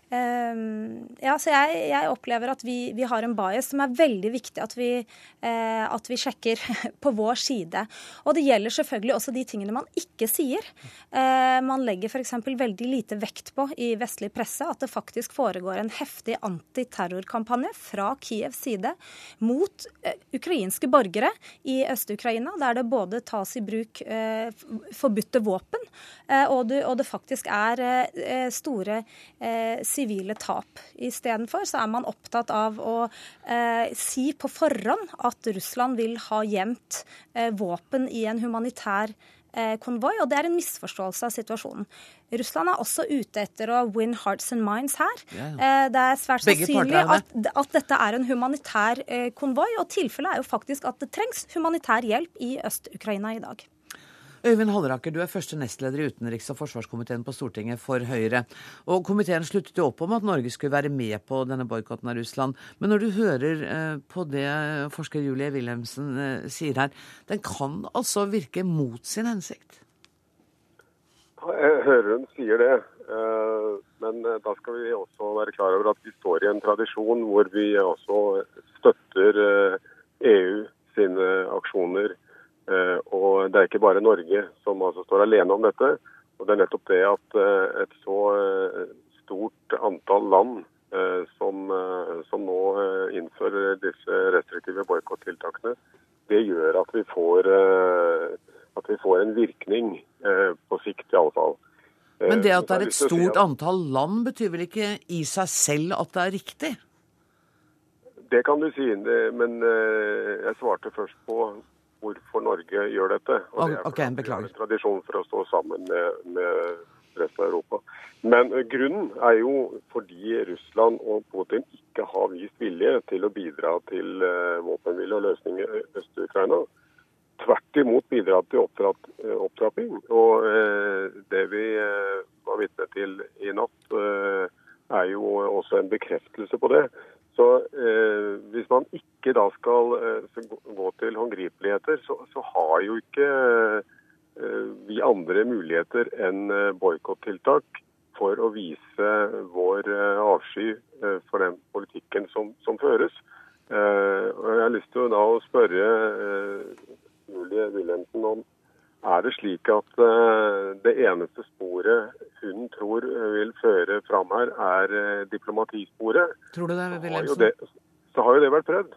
Ehm, ja, så jeg, jeg opplever at vi, vi, har en bias som er veldig viktig at vi, eh, at vi sjekker [laughs] på vår side. Og det gjelder selvfølgelig også de tingene man ikke sier. Eh, man legger f.eks. veldig lite vekt på i vestlig presse at det faktisk foregår en heftig antiterrorkampanje fra Kievs side mot eh, ukrainske borgere i Øst-Ukraina, der det både tas i bruk forbudte våpen, og det, faktisk er store eh, sivile tap. Istedenfor så er man opptatt av å eh, si på forhånd at Russland vil ha gjemt eh, våpen i en humanitær eh, konvoi, og det er en misforståelse av situasjonen. Russland er også ute etter å win hearts and minds her. Eh, det er svært sannsynlig at, at, dette er en humanitær eh, konvoi, og tilfellet er jo faktisk at det trengs humanitær hjelp i Øst-Ukraina i dag. Øyvind Halleraker, du er første nestleder i utenriks- og forsvarskomiteen på Stortinget for Høyre. Og Komiteen sluttet jo opp om at Norge skulle være med på denne boikotten av Russland. Men når du hører eh, på det forsker Julie Wilhelmsen eh, sier her, den kan altså virke mot sin hensikt? Jeg hører hun sier det. Eh, men da skal vi også være klar over at vi står i en tradisjon hvor vi også støtter EU sine aksjoner og det er ikke bare Norge som altså står alene om dette. Og det er nettopp det at eh, et så eh, stort antall land som, som nå innfører disse restriktive boikottiltakene, det gjør at vi får at vi får en virkning på sikt, i alle fall. Men det at det er et stort antall land, betyr vel ikke i seg selv at det er riktig? Det kan du si, men jeg svarte først på hvorfor Norge gjør dette. Og det er okay, har en tradisjon for å stå sammen med, med resten av Europa. Men grunnen er jo fordi Russland og Putin ikke har vist vilje til å bidra til uh, våpenhvile og løsning i Øst-Ukraina. Tvert imot bidra til opptrapp, uh, opptrapping. Og det vi var vitne til i natt, er jo også en bekreftelse på det. Så eh, Hvis man ikke da skal eh, gå til håndgripeligheter, så, så, har jo ikke eh, vi andre muligheter enn eh, boikottiltak for å vise vår eh, avsky eh, for den politikken som, som føres. og Jeg har lyst til da å spørre Julie Wilhelmsen om er det slik at uh, det eneste sporet hun tror vil føre fram her, er uh, diplomatisporet? Tror du det, Wilhelmsen? Så har jo det vært prøvd.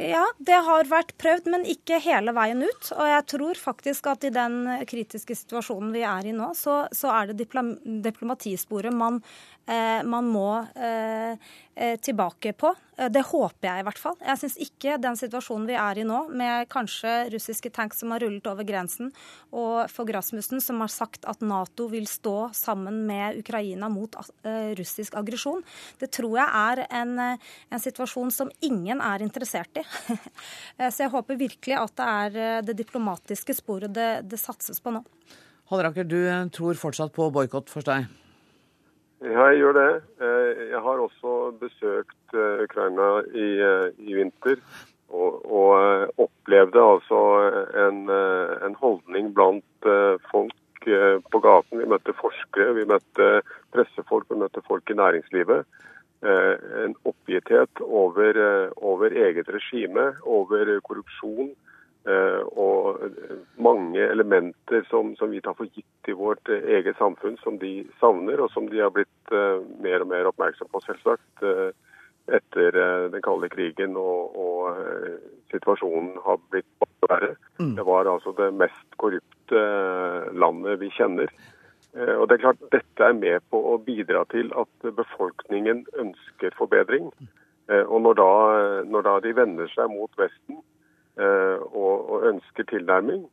Ja, det har vært prøvd, men ikke hele veien ut. Og jeg tror faktisk at i den kritiske situasjonen vi er i nå, så, så er det diplomatisporet man Eh, man må eh, eh, tilbake på. Det håper jeg i hvert fall. Jeg syns ikke den situasjonen vi er i nå, med kanskje russiske tanks som har rullet over grensen, og Fogh Rasmussen som har sagt at Nato vil stå sammen med Ukraina mot russisk aggresjon, det tror jeg er en, en, situasjon som ingen er interessert i. [laughs] Så jeg håper virkelig at det er det diplomatiske sporet det, det satses på nå. Halleraker, du tror fortsatt på boikott for deg? Ja, jeg gjør det. Eh, jeg har også besøkt eh, Ukraina i, eh, i vinter. Og, og, opplevde altså en, en, holdning blant folk på gaten. Vi møtte forskere, vi møtte pressefolk, vi møtte folk i næringslivet. En oppgitthet over, over eget regime, over korrupsjon og mange elementer som, som, vi tar for gitt i vårt eh, eget samfunn, som de savner, og som de har blitt mer og mer oppmerksom på, selvsagt, etter den kalde krigen og, og situasjonen har blitt verre. Mm. Det var altså det mest korrupte landet vi kjenner. og det er klart Dette er med på å bidra til at befolkningen ønsker forbedring. og når da, når da de vender seg mot Vesten, Eh, og, og ønsker tilnærming,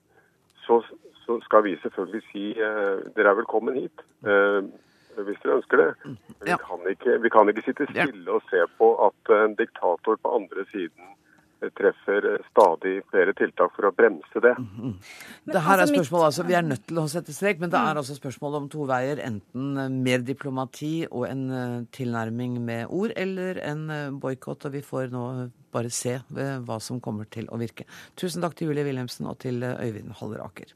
så, så, skal vi selvfølgelig si eh, dere er velkommen hit. Eh, hvis dere ønsker det. Men vi, kan ikke, vi kan ikke sitte stille og se på at en diktator på andre siden treffer stadig flere tiltak for å bremse det. Mm. Det her er altså, spørsmål, altså, Vi er nødt til å sette strek, men det Mm. er altså spørsmål om to veier. Enten mer diplomati og en eh, tilnærming med ord, eller en uh, boikott. Og vi får nå bare se eh, hva som kommer til å virke. Tusen takk til Julie Wilhelmsen og til eh, Øyvind Halleraker.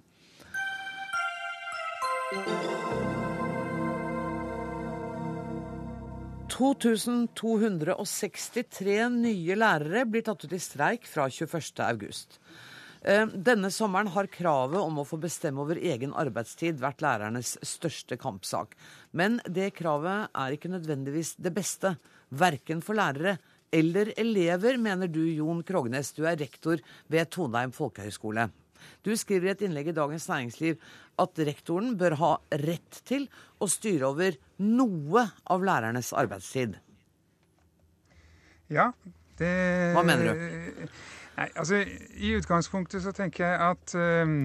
«2263 nye lærere blir tatt ut i streik fra 21. august. Eh, Denne sommeren har kravet om å få bestemme over egen arbeidstid vært lærernes største kampsak. Men det kravet er ikke nødvendigvis det beste, verken for lærere eller elever, mener du, Jon Krognes. Du er rektor ved Trondheim folkehøgskole. Du skriver i et innlegg i Dagens Næringsliv at rektoren bør ha rett til å styre over noe av lærernes arbeidstid. Ja, det Hva mener du? Nei, altså I utgangspunktet så tenker jeg at um,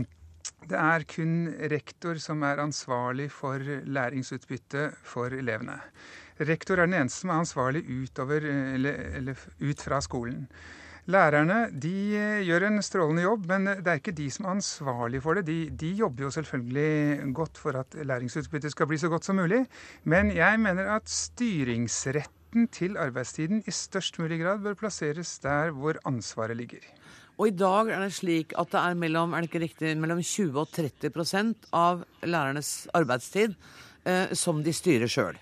det er kun rektor som er ansvarlig for læringsutbytte for elevene. Rektor er den eneste som er ansvarlig utover, eh, eller, eller ut fra skolen. Lærerne de eh, gjør en strålende jobb, men det er ikke de som er ansvarlig for det. De, de jobber jo selvfølgelig godt for at læringsutbyttet skal bli så godt som mulig. Men jeg mener at styringsretten til arbeidstiden i størst mulig grad bør plasseres der hvor ansvaret ligger. Og i dag er det slik at det er mellom, er det ikke riktig, mellom 20 og 30 prosent av lærernes arbeidstid eh, som de styrer sjøl.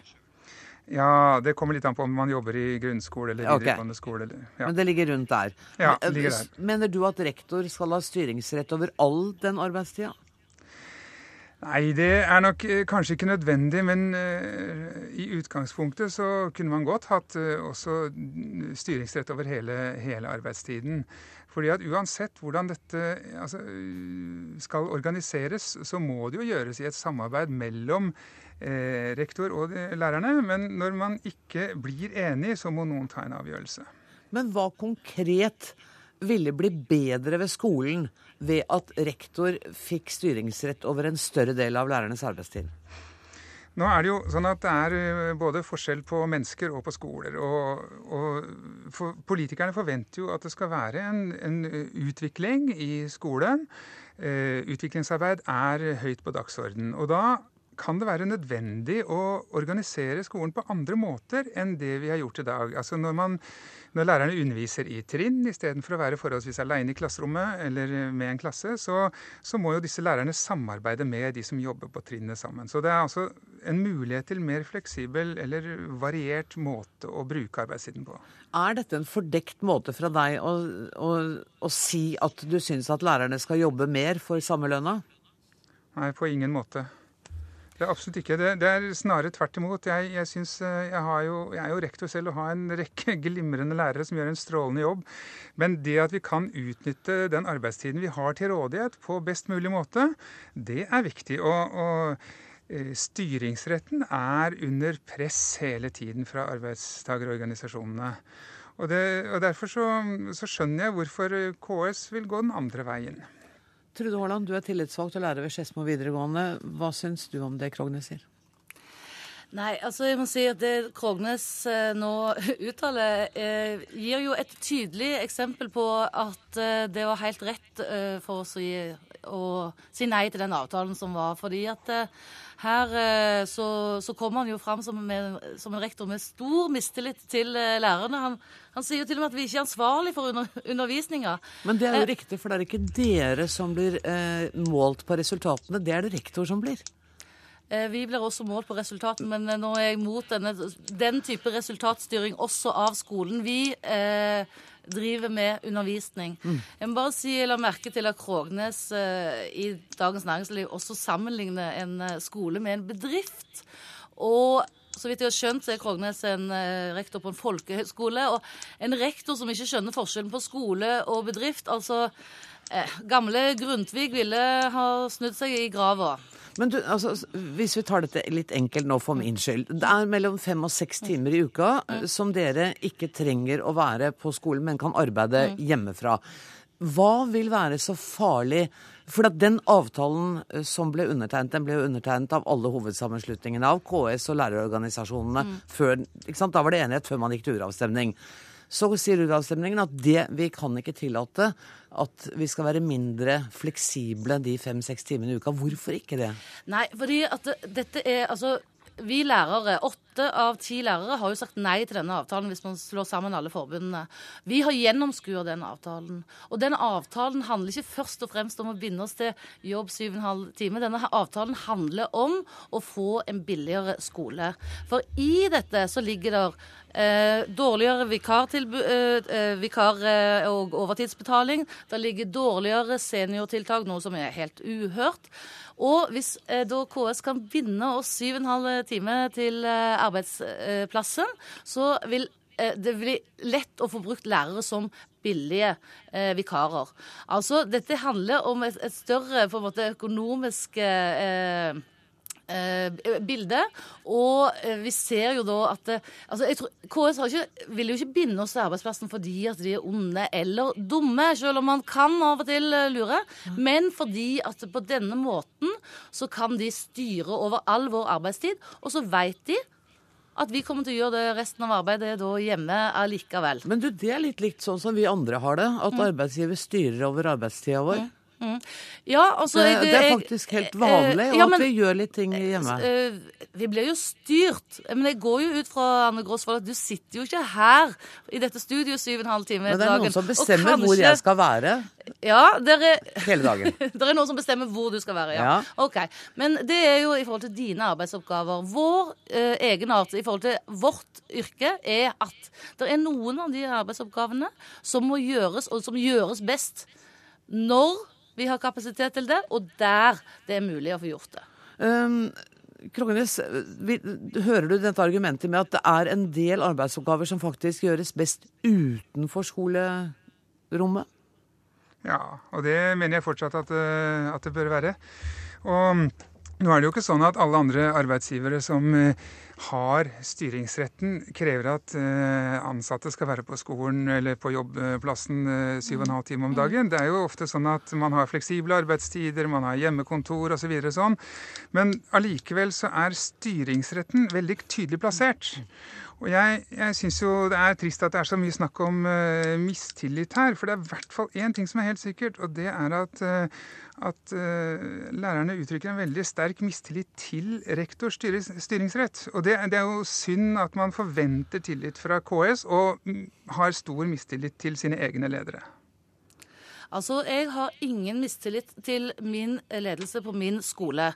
Ja, det kommer litt an på om man jobber i grunnskole eller Ok. videregående skole. Eller, ja. Men det ligger rundt der. Ja, det ligger eh, der. Mener du at rektor skal ha styringsrett over all den arbeidstida? Nei, det er nok eh, kanskje ikke nødvendig, men uh, i utgangspunktet så kunne man godt hatt uh, også styringsrett over hele, hele arbeidstiden. Fordi at uansett hvordan dette altså, eh, skal organiseres, så må det jo gjøres i et samarbeid mellom eh, rektor og lærerne. Men når man ikke blir enig, så må noen ta en avgjørelse. Men hva konkret ville bli bedre ved skolen ved at rektor fikk styringsrett over en større del av lærernes arbeidstid? Nå er det jo sånn at det er eh, både forskjell på mennesker og på skoler. Og, og for, politikerne forventer jo at det skal være en, en utvikling i skolen. Eh, utviklingsarbeid er høyt på dagsordenen. Og da kan det være nødvendig å organisere skolen på andre måter enn det vi har gjort i dag. Altså når, man, når lærerne underviser i trinn istedenfor å være forholdsvis alene i klasserommet eller med en klasse, så, så må jo disse lærerne samarbeide med de som jobber på trinnet sammen. Så det er altså en mulighet til mer fleksibel eller variert måte å bruke arbeidstiden på. Er dette en fordekt måte fra deg å, å, å si at du syns at lærerne skal jobbe mer for samme lønna? Nei, på ingen måte. Det er absolutt ikke. Det, det er snarere tvert imot. Jeg, jeg, synes, eh, jeg, jo, jeg er jo rektor selv og har en rekke [laughs] glimrende lærere som gjør en strålende jobb. Men det at vi kan utnytte den arbeidstiden vi har til rådighet på best mulig måte, det er viktig. Og, og eh, styringsretten er under press hele tiden fra arbeidstagerorganisasjonene. Og, det, og Derfor så, så skjønner jeg hvorfor KS vil gå den andre veien. Trude Haaland, du er tillitsvalgt og lærer ved Skedsmo videregående. Hva syns du om det Krognes sier? Nei, altså jeg må si at det Krognes eh, nå [laughs] uttaler, eh, gir jo et tydelig eksempel på at eh, det var helt rett eh, for oss å, gi, å si nei til den avtalen som var. Fordi at eh, her eh, så, så kommer han jo fram som, med, som en rektor med stor mistillit til lærerne. Han, han sier jo til og med at vi ikke er ansvarlig for under, undervisninga. Men det er jo riktig, for det er ikke dere som blir målt på resultatene, det er det rektor som blir. Eh, Vi blir også målt på resultatene, men eh, nå er jeg mot denne, den type resultatstyring også av skolen. Vi eh, driver med undervisning. Mm. Jeg må bare si, la merke til at Krognes eh, i Dagens Næringsliv også sammenligner en eh, skole med en bedrift. Og så vidt jeg har skjønt, så er Krognes en eh, rektor på en folkehøyskole. Og en rektor som ikke skjønner forskjellen på skole og bedrift. Altså, eh, gamle Grundtvig ville ha snudd seg i grava. Men du, altså, hvis vi tar dette litt enkelt nå for min skyld. Det er mellom fem og seks timer i uka mm. som dere ikke trenger å være på skolen, men kan arbeide hjemmefra. Hva vil være så farlig? For at den avtalen eh, som ble undertegnet, den ble jo undertegnet av alle hovedsammenslutningene av KS og lærerorganisasjonene. Før, ikke sant? Da var det enighet før man gikk til uravstemning. Så sier uravstemningen at det, vi kan ikke tillate at vi skal være mindre fleksible de fem-seks timene i uka. Hvorfor ikke det? Nei, fordi at dette er altså vi lærere, åtte av ti lærere, har jo sagt nei til denne avtalen hvis man slår sammen alle forbundene. Vi har gjennomskua den avtalen. Og den avtalen handler ikke først og fremst om å binde oss til jobb syv og en halv time. Denne avtalen handler om å få en billigere skole. For i dette så ligger det Eh, dårligere eh, eh, vikar- og overtidsbetaling. Det ligger dårligere seniortiltak, noe som er helt uhørt. Og hvis eh, da KS kan binde oss syv og en halv time til eh, arbeidsplassen, så vil eh, det bli lett å få brukt lærere som billige eh, vikarer. Altså, dette handler om et, et større på en måte, økonomisk eh, Eh, bilde. Og eh, vi ser jo da at eh, altså jeg tror, KS ikke, vil jo ikke binde oss til arbeidsplassen fordi at de er onde eller dumme, selv om man kan av og til lure. Men fordi at på denne måten så kan de styre over all vår arbeidstid. Og så veit de at vi kommer til å gjøre det resten av arbeidet da hjemme allikevel. Men du, det er litt likt sånn som vi andre har det. At mm. arbeidsgiver styrer over arbeidstida vår. Mm. Mm. Ja, altså, det, det, er faktisk helt vanlig uh, ja, men, at vi gjør litt ting hjemme. Uh, vi blir jo styrt. Men jeg går jo ut fra Anne Gråsvold at du sitter jo ikke her i dette studioet syv og en halv time dagen. Men det er noen som bestemmer kanskje, hvor jeg skal være ja, er, hele dagen. [laughs] det er noen som bestemmer hvor du skal være, ja. ja. Ok, Men det er jo i forhold til dine arbeidsoppgaver. Vår eh, egenart i forhold til vårt yrke er at det er noen av de arbeidsoppgavene som må gjøres, og som gjøres best når vi har kapasitet til det, og der det er mulig å få gjort det. Um, Krognes, hører du dette argumentet med at det er en del arbeidsoppgaver som faktisk gjøres best utenfor skolerommet? Ja, og det mener jeg fortsatt at, eh, at det bør være. Og nå er det jo ikke sånn at alle andre arbeidsgivere som eh, har styringsretten, krever at eh, ansatte skal være på skolen eller på jobbplassen eh, syv og en halv time om dagen. Det er jo ofte sånn at man har fleksible arbeidstider, man har hjemmekontor osv. Så sånn. Men allikevel så er styringsretten veldig tydelig plassert. Og jeg, jeg syns jo det er trist at det er så mye snakk om uh, mistillit her. For det er i hvert fall én ting som er helt sikkert, og det er at at uh, lærerne uttrykker en veldig sterk mistillit til rektors styringsrett. Og det, det, er jo synd at man forventer tillit fra KS og mm, har stor mistillit til sine egne ledere. Altså, Jeg har ingen mistillit til min ledelse på min skole.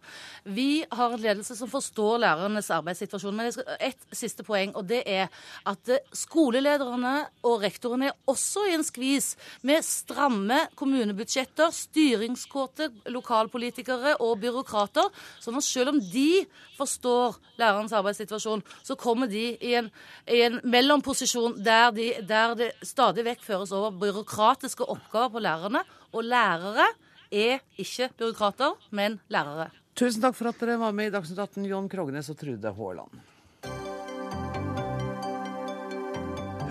Vi har en ledelse som forstår lærernes arbeidssituasjon. Men ett siste poeng, og det er at skolelederne og rektorene er også i en skvis med stramme kommunebudsjetter, styringskåte lokalpolitikere og byråkrater. sånn at selv om de forstår lærernes arbeidssituasjon, så kommer de i en, i en mellomposisjon der, de, der det stadig vekk føres over byråkratiske oppgaver på lærerne lærerne. Og lærere er ikke byråkrater, men lærere. Tusen takk for at dere var med i Dagsnytt 18, Jon Krognes og Trude Haaland.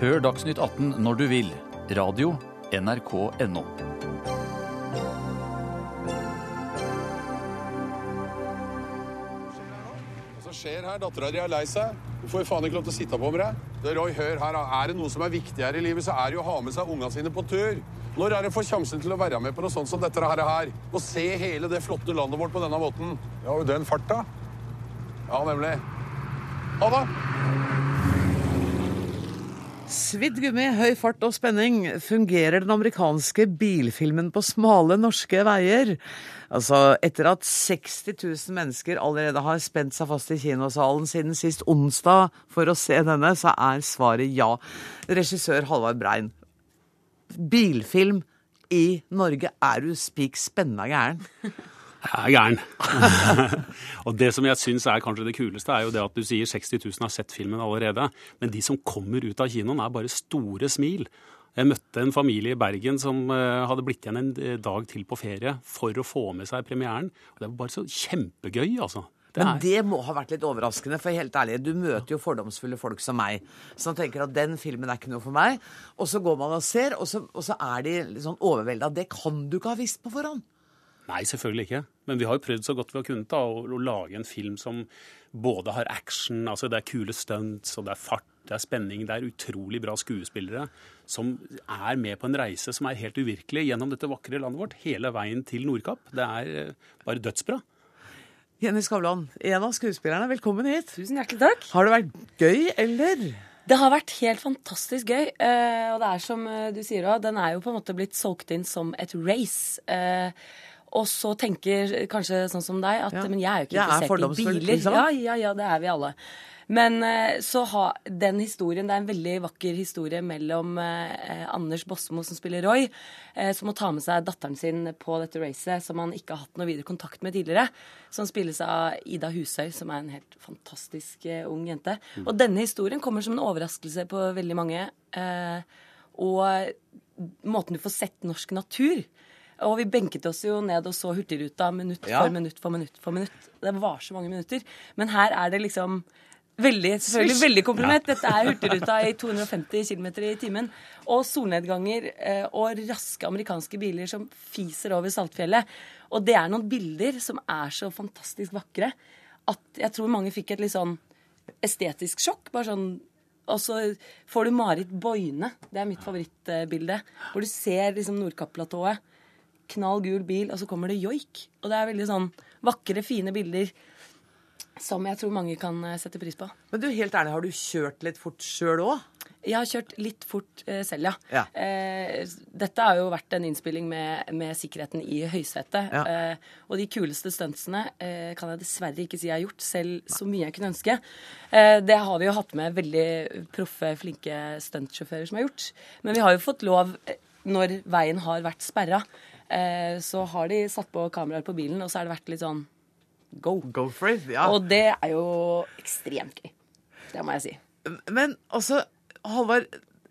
Hør Dagsnytt 18 når du vil. Radio NRK.no. Hva skjer her? Dattera di er lei seg. Du får jo faen ikke lov til å sitte på med deg. Roy, hør her. Er det noe som er viktigere i livet, så er det jo å ha med seg unga sine på tur. Når er det får sjansen til å være med på noe sånt som dette her? Og se hele det flotte landet vårt på denne måten? Ja, og den farta. Ja, nemlig. Ha det! Svidd gummi, høy fart og spenning. Fungerer den amerikanske bilfilmen på smale norske veier? Altså, etter at 60 000 mennesker allerede har spent seg fast i kinosalen siden sist onsdag for å se denne, så er svaret ja. Regissør Halvard Brein bilfilm i Norge. Er du spik spenna gæren? Jeg er gæren. [laughs] og det som jeg syns er kanskje det kuleste, er jo det at du sier 60 000 har sett filmen allerede. Men de som kommer ut av kinoen, er bare store smil. Jeg møtte en familie i Bergen som eh, hadde blitt igjen en eh, dag til på ferie for å få med seg premieren. Og det var bare så kjempegøy, altså. Det Men det må ha vært litt overraskende, for helt ærlig, du møter jo fordomsfulle folk som meg, som tenker at den filmen er ikke noe for meg. Og så går man og ser, og så, og så er de litt sånn overvelda. Det kan du ikke ha visst på forhånd. Nei, selvfølgelig ikke. Men vi har jo prøvd så godt vi har kunnet da, å, å lage en film som både har action, altså det er kule stunts, og det er fart, det er spenning, det er utrolig bra skuespillere som er med på en reise som er helt uvirkelig gjennom dette vakre landet vårt, hele veien til Nordkapp. Det er eh, bare dødsbra. Jenny Skavlan, en av skuespillerne, velkommen hit. Tusen hjertelig takk. Har det vært gøy, eller? Det har vært helt fantastisk gøy. Eh, og det er som eh, du sier òg, den er jo på en måte blitt solgt inn som et race. Eh, og så tenker kanskje sånn som deg at Ja. men jeg er jo ikke er interessert i biler. Ja, ja, ja, det er vi alle. Men eh, så ha, den historien, det er en veldig vakker historie mellom eh, Anders Bosmo, som spiller Roy, eh, som må ta med seg datteren sin på dette racet, som han ikke har hatt noe videre kontakt med tidligere. Som spilles av Ida Husøy, som er en helt fantastisk eh, ung jente. Og denne historien kommer som en overraskelse på veldig mange. Eh, og måten du får sett norsk natur og vi benket oss jo ned og så Hurtigruta minutt Ja. for minutt for minutt for minutt. Det var så mange minutter. Men her er det liksom veldig, selvfølgelig veldig kompliment. Dette er Hurtigruta i 250 km i timen. Og solnedganger eh, og raske amerikanske biler som fiser over Saltfjellet. Og det er noen bilder som er så fantastisk vakre at jeg tror mange fikk et litt sånn estetisk sjokk. Bare sånn og så får du Marit Boine, det er mitt favorittbilde, hvor du ser liksom Nordkapplatået. Knall gul bil, og så kommer det joik. Og det er veldig sånn vakre, fine bilder som jeg tror mange kan eh, sette pris på. Men du, helt ærlig, har du kjørt litt fort sjøl òg? Jeg har kjørt litt fort eh, selv, ja. Ja. Eh, dette har jo vært en innspilling med, med sikkerheten i høysetet. Ja. Eh, og de kuleste stuntsene eh, kan jeg dessverre ikke si jeg har gjort, selv så mye jeg kunne ønske. Eh, det har vi jo hatt med veldig proffe, flinke stuntsjåfører som har gjort. Men vi har jo fått lov, når veien har vært sperra, eh, så har de satt på kameraer på bilen, og så har det vært litt sånn go. Go for it, ja. Og det er jo ekstremt gøy. Det må jeg si. Men altså, Halvard,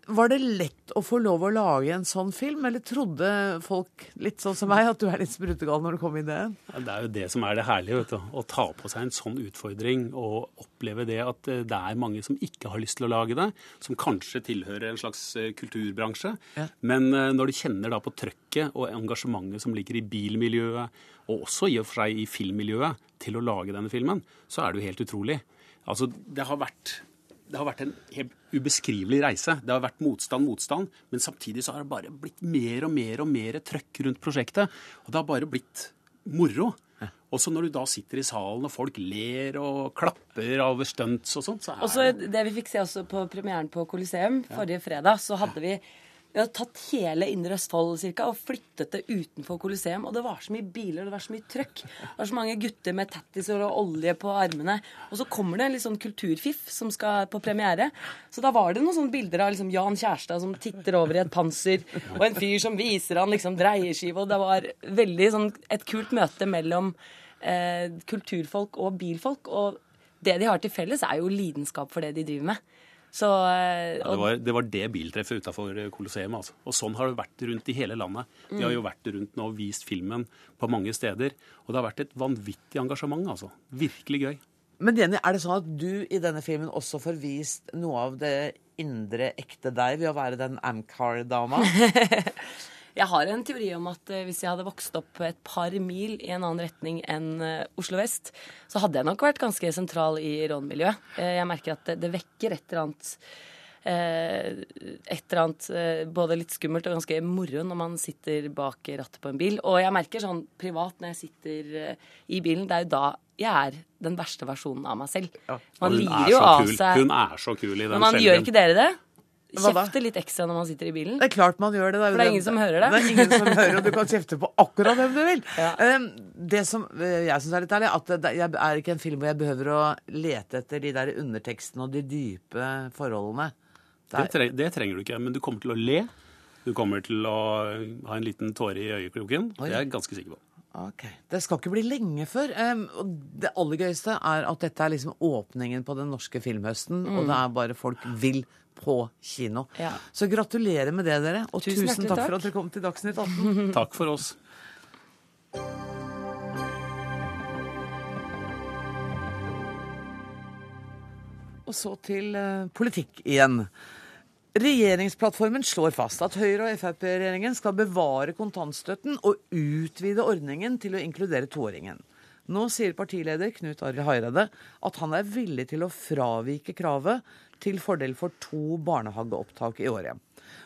var det lett å få lov å lage en sånn film, eller trodde folk litt sånn som meg at du er litt sprutegal når du kom inn i det? Ja, Det er jo det som er det herlige, vet du. Å ta på seg en sånn utfordring og oppleve det at eh, det er mange som ikke har lyst til å lage det, som kanskje tilhører en slags eh, kulturbransje. Ja. Men eh, når du kjenner da på trøkket og engasjementet som ligger i bilmiljøet, og også i og for seg i filmmiljøet, til å lage denne filmen, så er det jo helt utrolig. Altså, det har vært det har vært en helt ubeskrivelig reise. Det har vært motstand, motstand, men samtidig så har det bare blitt mer og mer og mer trøkk rundt prosjektet. Og det har bare blitt moro. Og så når du da sitter i salen og folk ler og klapper av stunts og sånt, så er det vi fikk se også på premieren på Coliseum forrige fredag, så hadde vi vi hadde tatt hele Indre Østfold cirka, og flyttet det utenfor Colosseum. Og det var så mye biler, det var så mye trøkk. Det var så mange gutter med tattiser og olje på armene. Og så kommer det en litt sånn kulturfiff som skal på premiere. Så da var det noen sånne bilder av liksom Jan Kjærstad som titter over i et panser, og en fyr som viser han liksom dreieskive. Og det var veldig sånn et kult møte mellom eh, kulturfolk og bilfolk. Og det de har til felles, er jo lidenskap for det de driver med. Så, eh, Ja, det, var, det var det biltreffet utafor Colosseum. Altså. Og sånn har det vært rundt i hele landet. Vi har jo vært rundt nå og vist filmen på mange steder. Og det har vært et vanvittig engasjement, altså. Virkelig gøy. Men Jenny, er det sånn at du i denne filmen også får vist noe av det indre ekte deg ved å være den Amcar-dama? [laughs] Jeg har en teori om at eh, hvis jeg hadde vokst opp et par mil i en annen retning enn eh, Oslo vest, så hadde jeg nok vært ganske sentral i rånmiljøet. Eh, jeg merker at det, det vekker et eller annet et eller annet både litt skummelt og ganske moro når man sitter bak rattet på en bil. Og jeg merker sånn privat når jeg sitter i bilen, det er jo da jeg er den verste versjonen av meg selv. Man lirer er jo så av kul. seg Hun er så kul i den Men man skjelven. gjør ikke dere det? Hva da? Kjefter litt ekstra når man sitter i bilen? Det er klart man gjør det. For det er ingen som hører det. Det er ingen som hører, og du kan kjefte på akkurat hvem du vil. Ja. det som eh, jeg syns er litt ærlig, at det, jeg er ikke en film hvor jeg behøver å lete etter de der undertekstene og de dype forholdene. Det, tre det trenger du ikke, men du kommer til å le. Du kommer til å ha en liten tåre i øyekroken. Det er jeg ganske sikker på. Ok. Det skal ikke bli lenge før. Um, og det aller gøyeste er at dette er liksom åpningen på den norske filmhøsten, Mm. og det er bare folk vil på kino. Så gratulerer med det, dere. Og Tusen tusen, takk, takk. for at dere kom til Dagsnytt 18. [laughs] Takk for oss. Og så til eh, politikk igjen. Regjeringsplattformen slår fast at Høyre- og Frp-regjeringen skal bevare kontantstøtten og utvide ordningen til å inkludere toåringen. Nå sier partileder Knut Arild Hareide at han er villig til å fravike kravet til fordel for to barnehageopptak i året.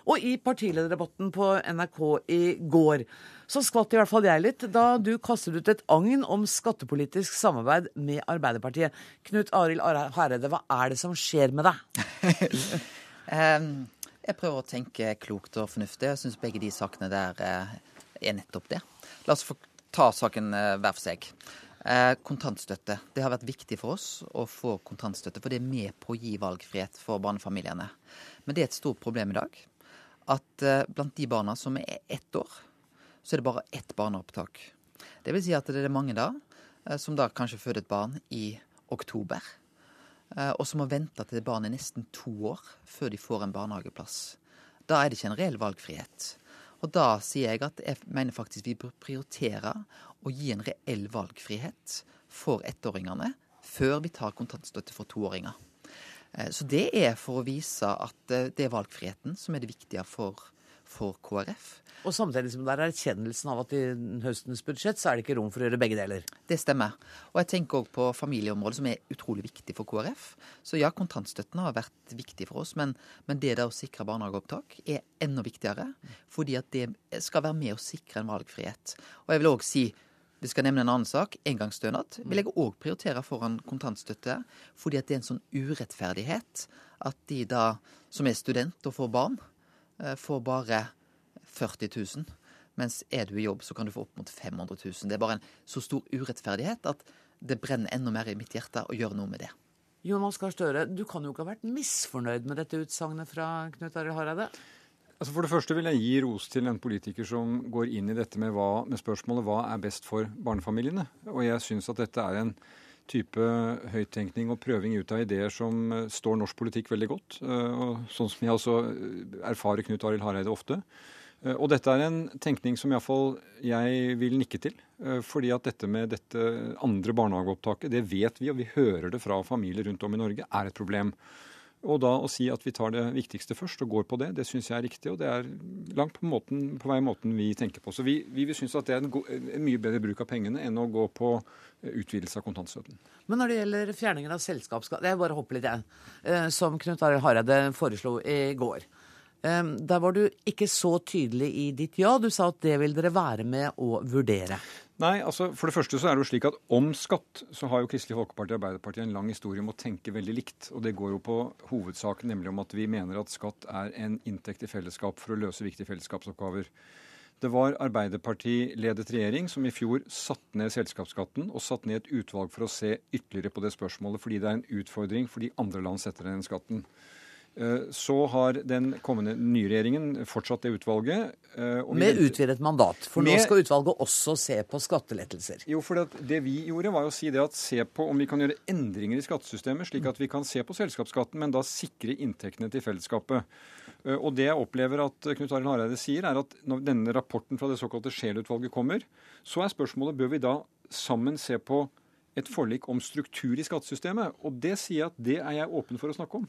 Og i partilederdebatten på NRK i går så skvatt i hvert fall jeg litt da du kastet ut et agn om skattepolitisk samarbeid med Arbeiderpartiet. Knut Arild Hareide, hva er det som skjer med deg? [laughs] jeg prøver å tenke klokt og fornuftig. Jeg syns begge de sakene der eh, er nettopp det. La oss få ta saken eh, hver for seg. Eh, kontantstøtte. Det har vært viktig for oss å få kontantstøtte, for det er med på å gi valgfrihet for barnefamiliene. Men det er et stort problem i dag at eh, blant de barna som er ett år, så er det bare ett barneopptak. Det vil si at det er mange da eh, som da kanskje føder et barn i oktober, og som må vente til barnet er nesten to år før de får en barnehageplass. Da er det ikke en reell valgfrihet. Og da sier jeg at jeg mener faktisk vi bør prioritere å gi en reell valgfrihet for ettåringene før vi tar kontantstøtte for toåringer. Eh, så det er for å vise at eh, det er valgfriheten som er det viktige for, for KrF. Og samtidig som det er erkjennelsen av at i høstens budsjett så er det ikke rom for å gjøre begge deler. Det stemmer. Og jeg tenker òg på familieområdet, som er utrolig viktig for KrF. Så ja, kontantstøtten har vært viktig for oss, men, men det der å sikre barnehageopptak er enda viktigere. Fordi at det skal være med å sikre en valgfrihet. Og jeg vil òg si vi skal nevne en annen sak. Engangsstønad vil jeg òg prioritere foran kontantstøtte. Fordi at det er en sånn urettferdighet at de da som er student og får barn, får bare 40 000. Mens er du i jobb, så kan du få opp mot 500 000. Det er bare en så stor urettferdighet at det brenner enda mer i mitt hjerte å gjøre noe med det. Jonas Gahr Støre, du kan jo ikke ha vært misfornøyd med dette utsagnet fra Knut Arild Hareide? Altså For det første vil jeg gi ros til en politiker som går inn i dette med, hva, med spørsmålet hva er best for barnefamiliene. Og jeg syns at dette er en type høyttenkning og prøving ut av ideer som eh, står norsk politikk veldig godt. Eh, og Sånn som jeg også eh, erfarer Knut Arild Hareide ofte. Og dette er en tenkning som iallfall jeg vil nikke til. Fordi at dette med dette andre barnehageopptaket, det vet vi, og vi hører det fra familier rundt om i Norge, er et problem. Og da å si at vi tar det viktigste først og går på det, det syns jeg er riktig. Og det er langt på, måten, på vei måten vi tenker på. Så vi, vi vil synes at det er en, go, en, mye bedre bruk av pengene enn å gå på eh, utvidelse av kontantstøtten. Men når det gjelder fjerningen av selskapsskatt Jeg bare hopper litt, jeg. Eh, som Knut Arild Hareide foreslo i går. Der var du ikke så tydelig i ditt ja. Du sa at det vil dere være med å vurdere. Nei, altså For det første så er det jo slik at om skatt så har jo Kristelig Folkeparti og Arbeiderpartiet en lang historie om å tenke veldig likt. Og det går jo på hovedsaken, nemlig om at vi mener at skatt er en inntekt i fellesskap for å løse viktige fellesskapsoppgaver. Det var Arbeiderparti-ledet regjering som i fjor satte ned selskapsskatten og satte ned et utvalg for å se ytterligere på det spørsmålet, fordi det er en utfordring fordi andre land setter ned den skatten. Eh, så har den kommende nye regjeringen fortsatt det utvalget. Eh, med utvidet mandat, for med, nå skal utvalget også se på skattelettelser. Jo, for det, det vi gjorde, var å si det at se på om vi kan gjøre endringer i skattesystemet, slik at vi kan se på selskapsskatten, men da sikre inntektene til fellesskapet. Eh, og det jeg opplever at Knut Arild Hareide sier, er at når denne rapporten fra det såkalte Scheel-utvalget kommer, så er spørsmålet bør vi da sammen se på et forlik om struktur i skattesystemet. Og det sier jeg at det er jeg åpen for å snakke om.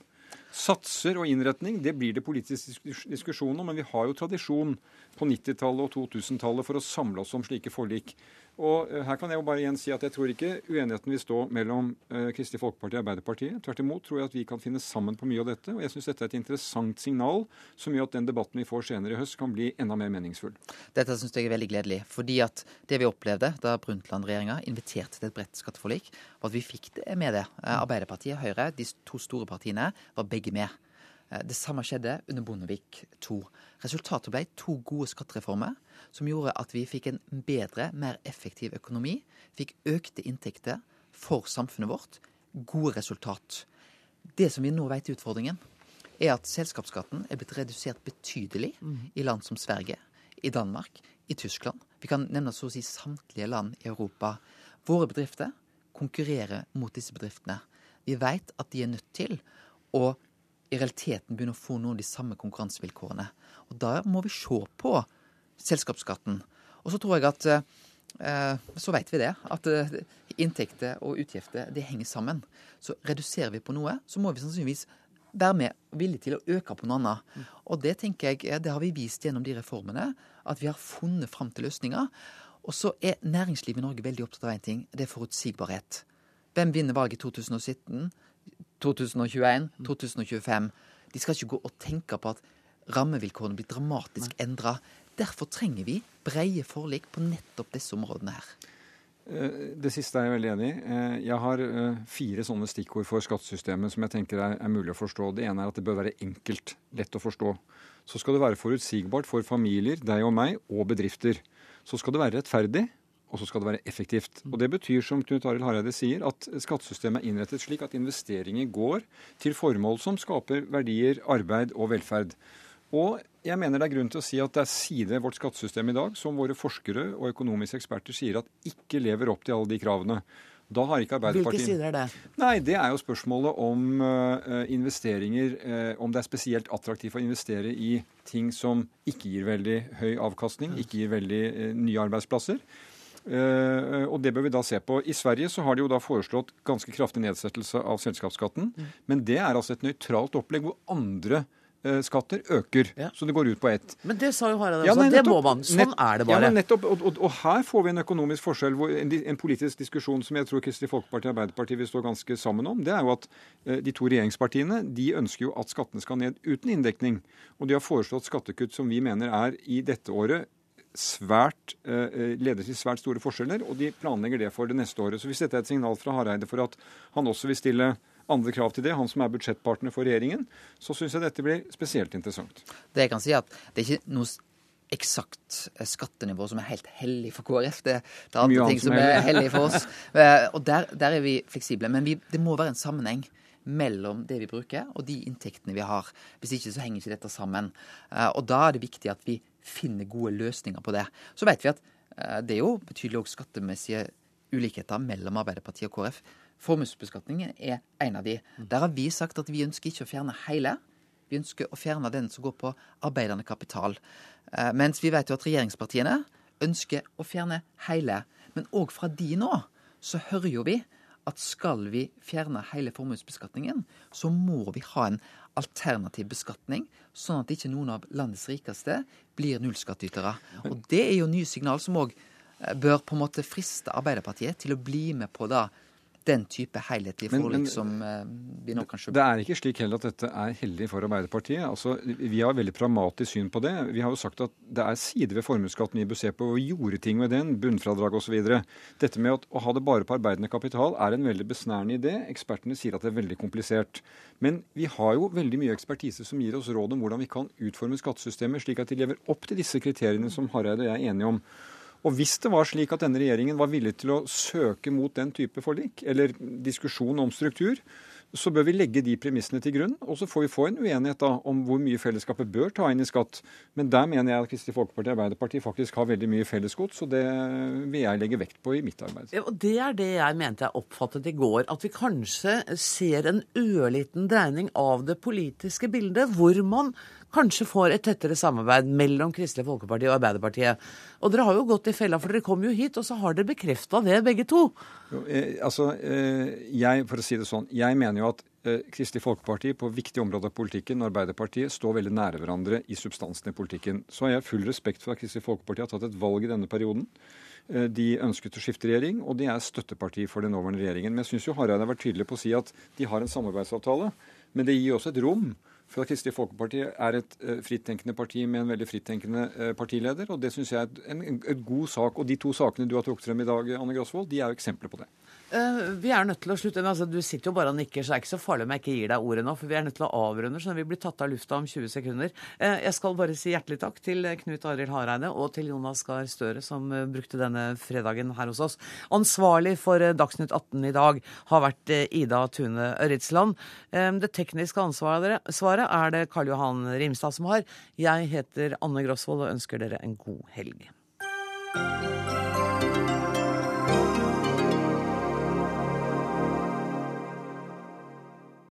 Satser og innretning det blir det politisk diskusjon om, men vi har jo tradisjon på 90-tallet og 2000-tallet for å samle oss om slike forlik. Og eh, her kan jeg jo bare igjen si at jeg tror ikke uenigheten vil stå mellom uh, Kristelig Folkeparti og Arbeiderpartiet. Tvert imot tror jeg at vi kan finne sammen på mye av dette. Og jeg syns dette er et interessant signal som gjør at den debatten vi får senere i høst, kan bli enda mer meningsfull. Dette syns jeg er veldig gledelig. Fordi at det vi opplevde da Brundtland-regjeringa inviterte til et bredt skatteforlik, var at vi fikk det med det. Arbeiderpartiet Arbeiderpartiet, Høyre, de to store partiene, var begge med. Det samme skjedde under Bondevik II. Resultatet ble to gode skattereformer som gjorde at vi fikk en bedre, mer effektiv økonomi. Fikk økte inntekter for samfunnet vårt. Gode resultat. Det som vi nå vet er utfordringen, er at selskapsskatten er blitt redusert betydelig mm. i land som Sverige, i Danmark, i Tyskland. Vi kan nevne så å si samtlige land i Europa. Våre bedrifter konkurrerer mot disse bedriftene. Vi vet at de er nødt til å i realiteten begynner å få noen av de samme konkurransevilkårene. Og da må vi se på selskapsskatten. Og så tror jeg at eh, så vet vi det, at eh, inntekter og utgifter det henger sammen. Så reduserer vi på noe, så må vi sannsynligvis være med villige til å øke på noe annet. Og det tenker jeg, det har vi vist gjennom de reformene, at vi har funnet fram til løsninger. Og så er næringslivet i Norge veldig opptatt av én ting. Det er forutsigbarhet. Hvem vinner valget i 2017, 2021, 2025? De skal ikke gå og tenke på at rammevilkårene blir dramatisk endra. Derfor trenger vi breie forlik på nettopp disse områdene her. Eh, det siste er jeg veldig enig i. Eh, jeg har eh, fire sånne stikkord for skattesystemet som jeg tenker er, er, mulig å forstå. Det ene er at det bør være enkelt, lett å forstå. Så skal det være forutsigbart for familier, deg og meg, og bedrifter. Så skal det være rettferdig, og så skal det være effektivt. Og Det betyr, som Knut Arild Hareide sier, at skattesystemet er innrettet slik at investeringer går til formål som skaper verdier, arbeid og velferd. Og jeg mener det er grunn til å si at det er sider ved vårt skattesystem i dag som våre forskere og økonomiske eksperter sier at ikke lever opp til alle de kravene. Da har ikke Arbeiderpartiet... Hvilke sider er det? Nei, Det er jo spørsmålet om uh, investeringer. Uh, om det er spesielt attraktivt å investere i ting som ikke gir veldig høy avkastning, ikke gir veldig uh, nye arbeidsplasser. Uh, og det bør vi da se på. I Sverige så har de jo da foreslått ganske kraftig nedsettelse av selskapsskatten. Mm. Men det er altså et nøytralt opplegg hvor andre Eh, skatter øker. Ja. Så det går ut på ett. Men det sa jo Harald også. Ja, det må man. Sånn nett, er det bare. Ja, nettopp, og, og, og, her får vi en økonomisk forskjell, hvor, en, en, politisk diskusjon som jeg tror Kristelig Folkeparti og Arbeiderpartiet vil stå ganske sammen om. Det er jo at eh, de to regjeringspartiene de ønsker jo at skattene skal ned uten inndekning. Og de har foreslått skattekutt som vi mener er i dette året svært, eh, leder til svært store forskjeller, og de planlegger det for det neste året. Så hvis dette er et signal fra Hareide for at han også vil stille andre krav til det, han som er budsjettpartner for regjeringen, så syns jeg dette blir spesielt interessant. Det jeg kan si at det er ikke noe eksakt eh, skattenivå som er helt hellig for KrF. Det, det er andre ting som er hellig for oss. [laughs] Eh, og der, der er vi fleksible. Men vi, det må være en sammenheng mellom det vi bruker og de inntektene vi har. Hvis ikke så henger ikke dette sammen. Eh, og da er det viktig at vi finner gode løsninger på det. Så vet vi at det er jo betydelig også skattemessige ulikheter mellom Arbeiderpartiet og KrF. Formuesbeskatningen er en av de. Der har vi sagt at vi ønsker ikke å fjerne hele. Vi ønsker å fjerne den som går på arbeidende kapital. Eh, mens vi vet jo at regjeringspartiene ønsker å fjerne hele. Men òg fra de nå så hører jo vi at skal vi fjerne hele formuesbeskatningen, så må vi ha en alternativ beskatning, sånn at ikke noen av landets rikeste blir nullskattytere. Og det er jo nye signal som òg eh, bør på en måte friste Arbeiderpartiet til å bli med på da den type helhetlige forlik som eh, vi nå kanskje Det er ikke slik heller at dette er heldig for Arbeiderpartiet. Altså, Vi har veldig pragmatisk syn på det. Vi har jo sagt at det er sider ved formuesskatten vi bør se på, og gjorde ting med den, bunnfradrag osv. Dette med at å ha det bare på arbeidende kapital er en veldig besnærende idé. Ekspertene sier at det er veldig komplisert. Men vi har jo veldig mye ekspertise som gir oss råd om hvordan vi kan utforme skattesystemet slik at de lever opp til disse kriteriene som Hareide og jeg er enige om. Og hvis det var slik at denne regjeringen var villig til å søke mot den type forlik, eller diskusjon om struktur, så bør vi legge de premissene til grunn. Og så får vi få en uenighet da om hvor mye fellesskapet bør ta inn i skatt. Men der mener jeg at Kristelig Folkeparti og Arbeiderpartiet faktisk har veldig mye fellesgods, og det vil jeg legge vekt på i mitt arbeid. Ja, og Det er det jeg mente jeg oppfattet i går. At vi kanskje ser en ørliten dreining av det politiske bildet, hvor man kanskje får et tettere samarbeid mellom Kristelig Folkeparti og Arbeiderpartiet. Og dere har jo gått i fella, for dere kom jo hit, og så har dere bekrefta det, begge to. Jo, eh, altså, eh, jeg, for å si det sånn, jeg mener jo at eh, Kristelig Folkeparti på viktige områder av politikken og Arbeiderpartiet står veldig nære hverandre i substansen i politikken. Så har jeg full respekt for at Kristelig Folkeparti har tatt et valg i denne perioden. Eh, de ønsket å skifte regjering, og de er støtteparti for den nåværende regjeringen. Men jeg syns Hareide har vært tydelig på å si at de har en samarbeidsavtale. Men det gir også et rom for at Kristelig Folkeparti er et uh, frittenkende parti med en veldig frittenkende uh, partileder. og Det syns jeg er en, en, en, god sak. Og de to sakene du har trukket frem i dag, Anne Grosvold, de er jo eksempler på det. Uh, vi er nødt til å slutte. Men altså, du sitter jo bare og nikker, så det er ikke så farlig om jeg ikke gir deg ordet nå. For vi er nødt til å avrunde, så vi blir tatt av lufta om 20 sekunder. jeg skal bare si hjertelig takk til Knut Arild Hareide og til Jonas Gahr Støre, som brukte denne fredagen her hos oss. Ansvarlig for Dagsnytt 18 i dag har vært Ida Tune Ørritsland. det tekniske ansvaret er det Karl Johan Rimstad som har. Jeg heter Anne Grosvold og ønsker dere en god helg.